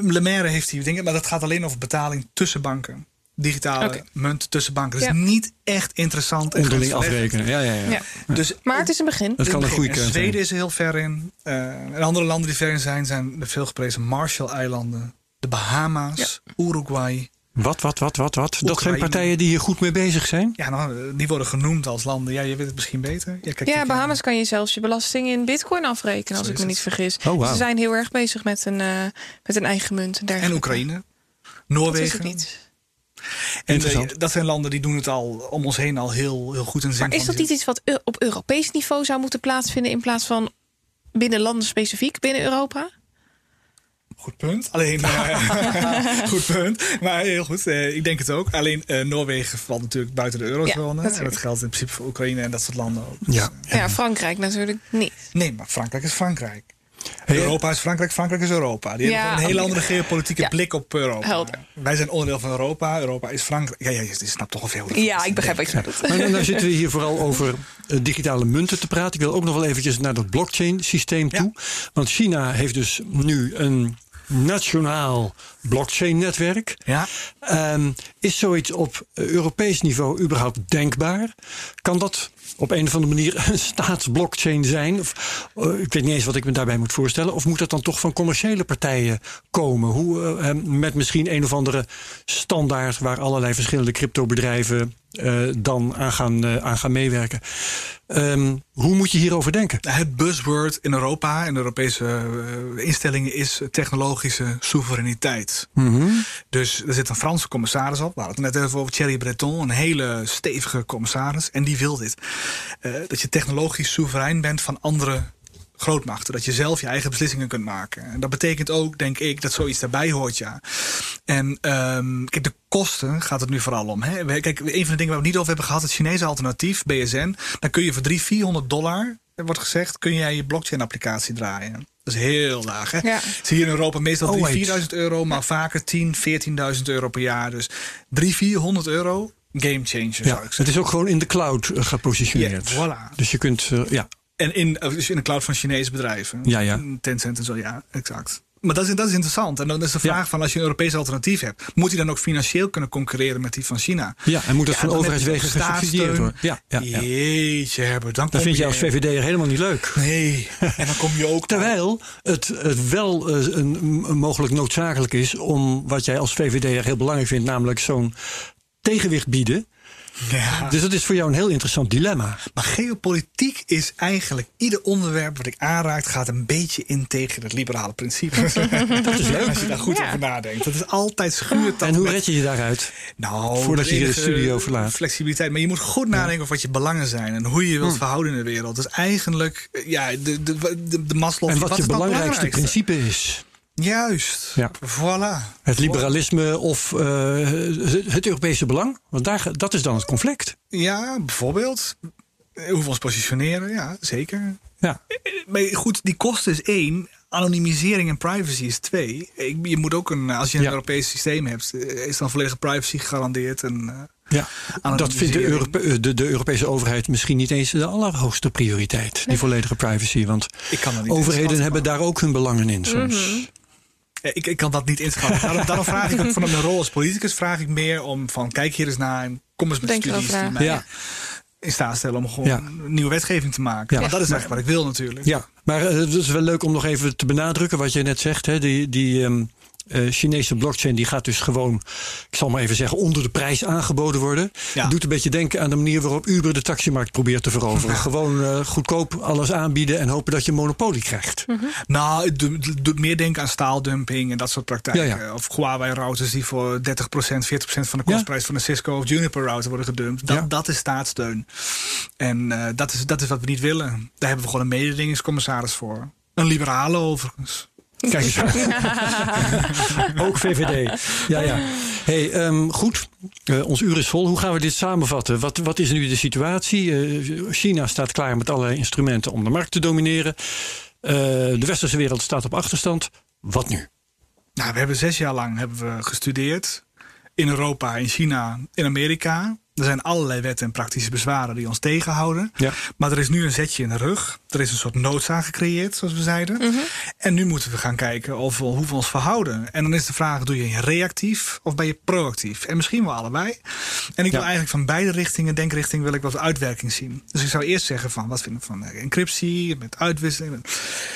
S3: Le Maire heeft die dingen, maar dat gaat alleen over betaling tussen banken digitale okay. munt tussen banken. Dus ja. niet echt interessant.
S1: Onderling afrekenen. Ja, ja, ja. ja.
S2: Dus, maar het is een begin.
S1: Het kan een goede keuze
S3: Zweden is er heel ver in. Uh, en andere landen die ver in zijn, zijn de veelgeprezen Marshall-eilanden, de Bahama's, Uruguay.
S1: Wat, wat, wat, wat, wat? Dat zijn partijen die hier goed mee bezig zijn?
S3: Ja, nou, die worden genoemd als landen. Ja, je weet het misschien beter.
S2: Ja, kijk, ja Bahamas kan je zelfs je belasting in bitcoin afrekenen, als ik me niet vergis.
S1: Oh, wow.
S2: Ze zijn heel erg bezig met een, uh, met een eigen munt. En,
S3: en Oekraïne. Noorwegen.
S2: Dat is het niet.
S3: En uh, dat zijn landen die doen het al om ons heen al heel, heel goed. En
S2: maar is dat niet iets wat op Europees niveau zou moeten plaatsvinden in plaats van binnen landen specifiek binnen Europa?
S3: Goed punt. Alleen, uh, goed punt. Maar heel goed, uh, ik denk het ook. Alleen uh, Noorwegen valt natuurlijk buiten de eurozone. Ja, en dat geldt in principe voor Oekraïne en dat soort landen ook.
S2: Dus, ja. ja, Frankrijk natuurlijk niet.
S3: Nee, maar Frankrijk is Frankrijk. Hey, Europa is Frankrijk, Frankrijk is Europa. Die ja, hebben een hele andere geopolitieke ja. blik op Europa.
S2: Helder.
S3: Wij zijn onderdeel van Europa, Europa is Frankrijk. Ja, ja je snapt toch al veel.
S2: Ja, ik begrijp wat je bedoelt.
S1: Nou, nou zitten we hier vooral over uh, digitale munten te praten. Ik wil ook nog wel eventjes naar dat blockchain systeem toe. Want China heeft dus nu een nationaal blockchain-netwerk.
S3: Ja.
S1: Um, is zoiets op Europees niveau überhaupt denkbaar? Kan dat op een of andere manier een staatsblockchain zijn? Of, uh, ik weet niet eens wat ik me daarbij moet voorstellen. Of moet dat dan toch van commerciële partijen komen? Hoe, uh, met misschien een of andere standaard waar allerlei verschillende cryptobedrijven uh, dan aan gaan, uh, aan gaan meewerken. Um, hoe moet je hierover denken?
S3: Het buzzword in Europa en Europese uh, instellingen is technologische soevereiniteit.
S1: Mm -hmm.
S3: Dus er zit een Franse commissaris op. We hadden het net even over Thierry Breton, een hele stevige commissaris. En die wil dit. dat je technologisch soeverein bent van andere grootmachten. Dat je zelf je eigen beslissingen kunt maken. En dat betekent ook, denk ik, dat zoiets daarbij hoort, ja. En um, kijk, de kosten gaat het nu vooral om. Hè? Kijk, een van de dingen waar we het niet over hebben gehad, het Chinese alternatief, BSN. Dan kun je voor 300, 400 dollar, er wordt gezegd, kun jij je blockchain-applicatie draaien. Dat is heel laag. Hè?
S2: Ja.
S3: Zie je in Europa meestal oh, 3.000, 4.000 euro, maar vaker 10, 14.000 euro per jaar. Dus 300, 400 euro, game changer
S1: ja,
S3: zou ik zeggen.
S1: Het is ook gewoon in de cloud uh, gepositioneerd.
S3: Ja, voilà.
S1: Dus je kunt, uh, ja.
S3: En in, dus in de cloud van Chinese bedrijven.
S1: Ja, ja.
S3: Tencent en zo, ja, exact. Maar dat is, dat is interessant. En dan is de vraag
S1: Ja.
S3: van als je een Europees alternatief hebt, moet hij dan ook financieel kunnen concurreren met die van China?
S1: Ja, en moet dat
S3: Ja,
S1: van overheidswegen gesubsidieerd worden. Ja, ja, ja.
S3: Jeetje, Herbert, dan
S1: Dat vind je
S3: je
S1: als VVD'er helemaal niet leuk.
S3: Nee, en dan kom je ook.
S1: Terwijl het, het wel eh, een, een mogelijk noodzakelijk is om wat jij als VVD'er heel belangrijk vindt, namelijk zo'n tegenwicht bieden.
S3: Ja.
S1: Dus dat is voor jou een heel interessant dilemma.
S3: Maar geopolitiek is eigenlijk ieder onderwerp wat ik aanraak, gaat een beetje in tegen het liberale principe. dat is leuk als je daar goed
S2: Ja.
S3: over nadenkt. Dat is altijd schuurt dat
S1: En hoe
S3: met-
S1: red je je daaruit?
S3: Nou,
S1: Voordat je de studio verlaat.
S3: Flexibiliteit. Maar je moet goed nadenken over wat je belangen zijn en hoe je je
S1: Hm.
S3: wilt verhouden in de wereld. Dus eigenlijk, eh, ja, de, de, de, de Maslow.
S1: En wat, je
S3: is nou het
S1: belangrijkste principe is.
S3: Juist.
S1: Ja.
S3: Voilà.
S1: Het liberalisme of eh, het, Europese belang? Want daar, dat is dan het conflict.
S3: Ja, bijvoorbeeld. Hoe we ons positioneren, ja, zeker.
S1: Ja.
S3: Maar goed, die kosten is één. Anonimisering en privacy is twee. Ik- Je moet ook een, als je een
S1: Ja.
S3: Europees systeem hebt, eh, is dan volledige privacy gegarandeerd. En, eh,
S1: Ja, dat vindt de. Europe- de, de Europese overheid misschien niet eens de allerhoogste prioriteit. Die volledige privacy. Want
S3: ik kan dat niet
S1: overheden hebben
S3: maar-
S1: daar ook hun belangen in soms.
S3: Eh, Ik, ik kan dat niet inschatten. daarom, daarom vraag ik ook vanuit mijn rol als politicus vraag ik meer om van kijk hier eens naar en kom eens met
S2: Denk
S3: studies die mij
S1: Ja.
S3: in staat stellen om gewoon
S1: Ja.
S3: een nieuwe wetgeving te maken.
S1: Ja.
S3: Want dat is eigenlijk wat ik wil natuurlijk.
S1: Ja, maar eh, het is wel leuk om nog even te benadrukken wat je net zegt. Hè. Die, die ehm, eh, Chinese blockchain die gaat dus gewoon, ik zal maar even zeggen, onder de prijs aangeboden worden.
S3: Ja.
S1: Doet een beetje denken aan de manier waarop Uber de taximarkt probeert te veroveren. Gewoon eh, goedkoop alles aanbieden en hopen dat je een monopolie krijgt.
S3: Nou, het doet, het doet meer denken aan staaldumping en dat soort praktijken.
S1: Ja, ja.
S3: Of Huawei-routers die voor 30%, 40% van de kostprijs van een Cisco of Juniper router worden gedumpt. Dat, dat is staatssteun. En eh, dat, is, dat is wat we niet willen. Daar hebben we gewoon een mededingingscommissaris voor. Een liberale overigens.
S1: Kijk eens. Ook VVD. Ja, ja. Hey, ehm, goed. Eh, ons uur is vol. Hoe gaan we dit samenvatten? Wat, wat is nu de situatie? Eh, China staat klaar met allerlei instrumenten om de markt te domineren. Eh, de westerse wereld staat op achterstand. Wat nu?
S3: Nou, we hebben zes jaar lang hebben we gestudeerd. In Europa, in China, in Amerika. Er zijn allerlei wetten en praktische bezwaren die ons tegenhouden.
S1: Ja.
S3: Maar er is nu een zetje in de rug. Er is een soort noodzaak gecreëerd, zoals we zeiden.
S2: Mhm.
S3: En nu moeten we gaan kijken of we, hoe we ons verhouden. En dan is de vraag, doe je reactief of ben je proactief? En misschien wel allebei. En ik wil eigenlijk van beide richtingen, denkrichting, wil ik wat uitwerking zien. Dus ik zou eerst zeggen van, wat vind ik van eh, encryptie, met uitwisseling, met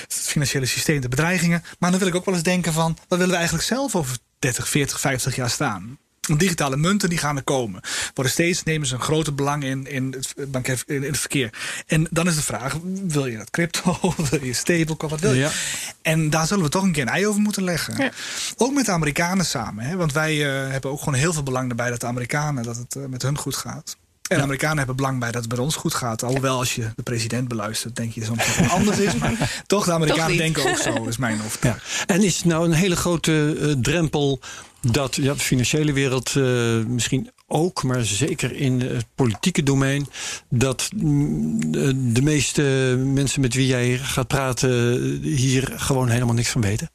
S3: het financiële systeem, de bedreigingen. Maar dan wil ik ook wel eens denken van, wat willen we eigenlijk zelf over 30, 40, 50 jaar staan? Digitale munten die gaan er komen. Worden steeds nemen ze een groter belang in, in, het, bankair- in het verkeer. En dan is de vraag: wil je dat crypto? Wil je stablecoin? Wat wil je?
S1: Ja.
S3: En daar zullen we toch een keer een ei over moeten leggen.
S2: Ja.
S3: Ook met de Amerikanen samen. Hè? Want wij eh, hebben ook gewoon heel veel belang erbij dat de Amerikanen dat het eh, met hun goed gaat. En de Amerikanen hebben belang bij dat het bij ons goed gaat. Alhoewel, als je de president beluistert, denk je soms dat het anders is. Maar toch, de Amerikanen denken ook zo, is mijn
S1: Ja.
S3: overtuiging.
S1: En is het nou een hele grote eh, drempel dat ja, de financiële wereld eh, misschien ook, maar zeker in het politieke domein, dat mm, de, de meeste mensen met wie jij gaat praten hier gewoon helemaal niks van weten?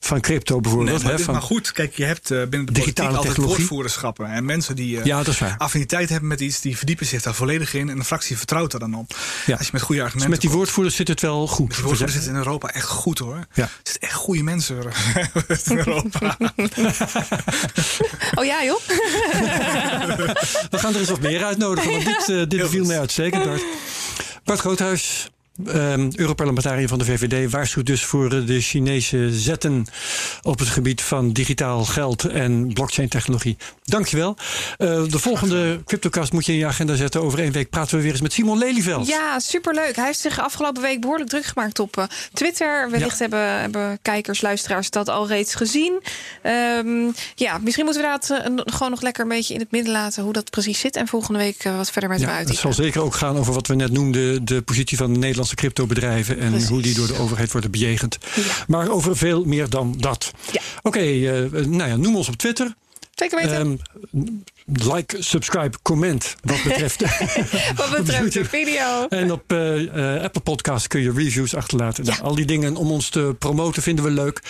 S1: Van crypto
S3: Nee,
S1: bijvoorbeeld.
S3: maar,
S1: hè,
S3: dit-
S1: van,
S3: maar goed, kijk, je hebt eh, binnen de
S1: Digitale
S3: politiek altijd
S1: technologie.
S3: woordvoererschappen. En mensen die eh,
S1: ja, dat is waar.
S3: affiniteit hebben met iets, die verdiepen zich daar volledig in. En de fractie vertrouwt daar dan op.
S1: Ja.
S3: Als je met goede
S1: Dus
S3: argumenten
S1: met die
S3: komt.
S1: woordvoerders zit het wel goed.
S3: Die woordvoerders zitten in Europa echt goed hoor.
S1: Ja.
S3: Er zitten echt goede mensen in Europa.
S2: Oh ja, joh.
S1: We gaan er eens wat meer uitnodigen, want dit, eh, dit viel
S3: goed.
S1: mij uitstekend, Bart. Bart Groothuis, ehm, Europarlementariër van de VVD, waarschuwt dus voor de Chinese zetten op het gebied van digitaal geld en blockchain-technologie. Dankjewel. Eh de volgende CryptoCast moet je in je agenda zetten. Over één week praten we weer eens met Simon Lelyveld.
S2: Ja, superleuk. Hij heeft zich afgelopen week behoorlijk druk gemaakt op eh, Twitter. Wellicht hebben, hebben kijkers, luisteraars dat al reeds gezien. Ehm, ja, misschien moeten we dat eh, gewoon nog lekker een beetje in het midden laten hoe dat precies zit. En volgende week wat verder met
S1: Ja,
S2: uit.
S1: het zal zeker ook gaan over wat we net noemden: de positie van de Nederlandse cryptobedrijven en
S2: Precies.
S1: hoe die door de overheid worden bejegend.
S2: Ja.
S1: Maar over veel meer dan dat.
S2: Ja.
S1: Oké, eh, nou ja, noem ons op Twitter.
S2: Zeker weten.
S1: Ehm, like, subscribe, comment wat betreft,
S2: wat betreft de video.
S1: En op uh, Apple Podcast kun je reviews achterlaten. Nou, al die dingen om ons te promoten vinden we leuk.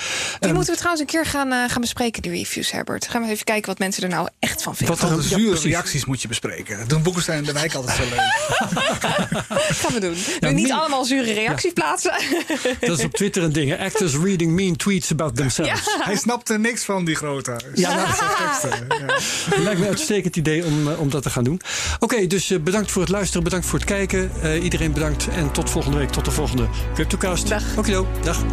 S2: Die um, moeten we trouwens een keer gaan, uh, gaan bespreken, die reviews, Herbert. Gaan we even kijken wat mensen er nou echt van vinden.
S3: Wat voor zure reacties moet je bespreken. Dat doen Boekenstein en de Wijk altijd zo leuk.
S2: gaan we doen. Ja, niet allemaal zure reacties plaatsen.
S1: Dat is op Twitter een ding. Actors reading mean tweets about themselves.
S3: Hij snapt er niks van, die grote.
S1: Ja. Lijkt me een uitstekend idee om, om dat te gaan doen. Oké, dus uh, bedankt voor het luisteren. Bedankt voor het kijken. Uh, iedereen bedankt. En tot volgende week. Tot de volgende CryptoCast.
S2: Dag.
S1: Oké, dag.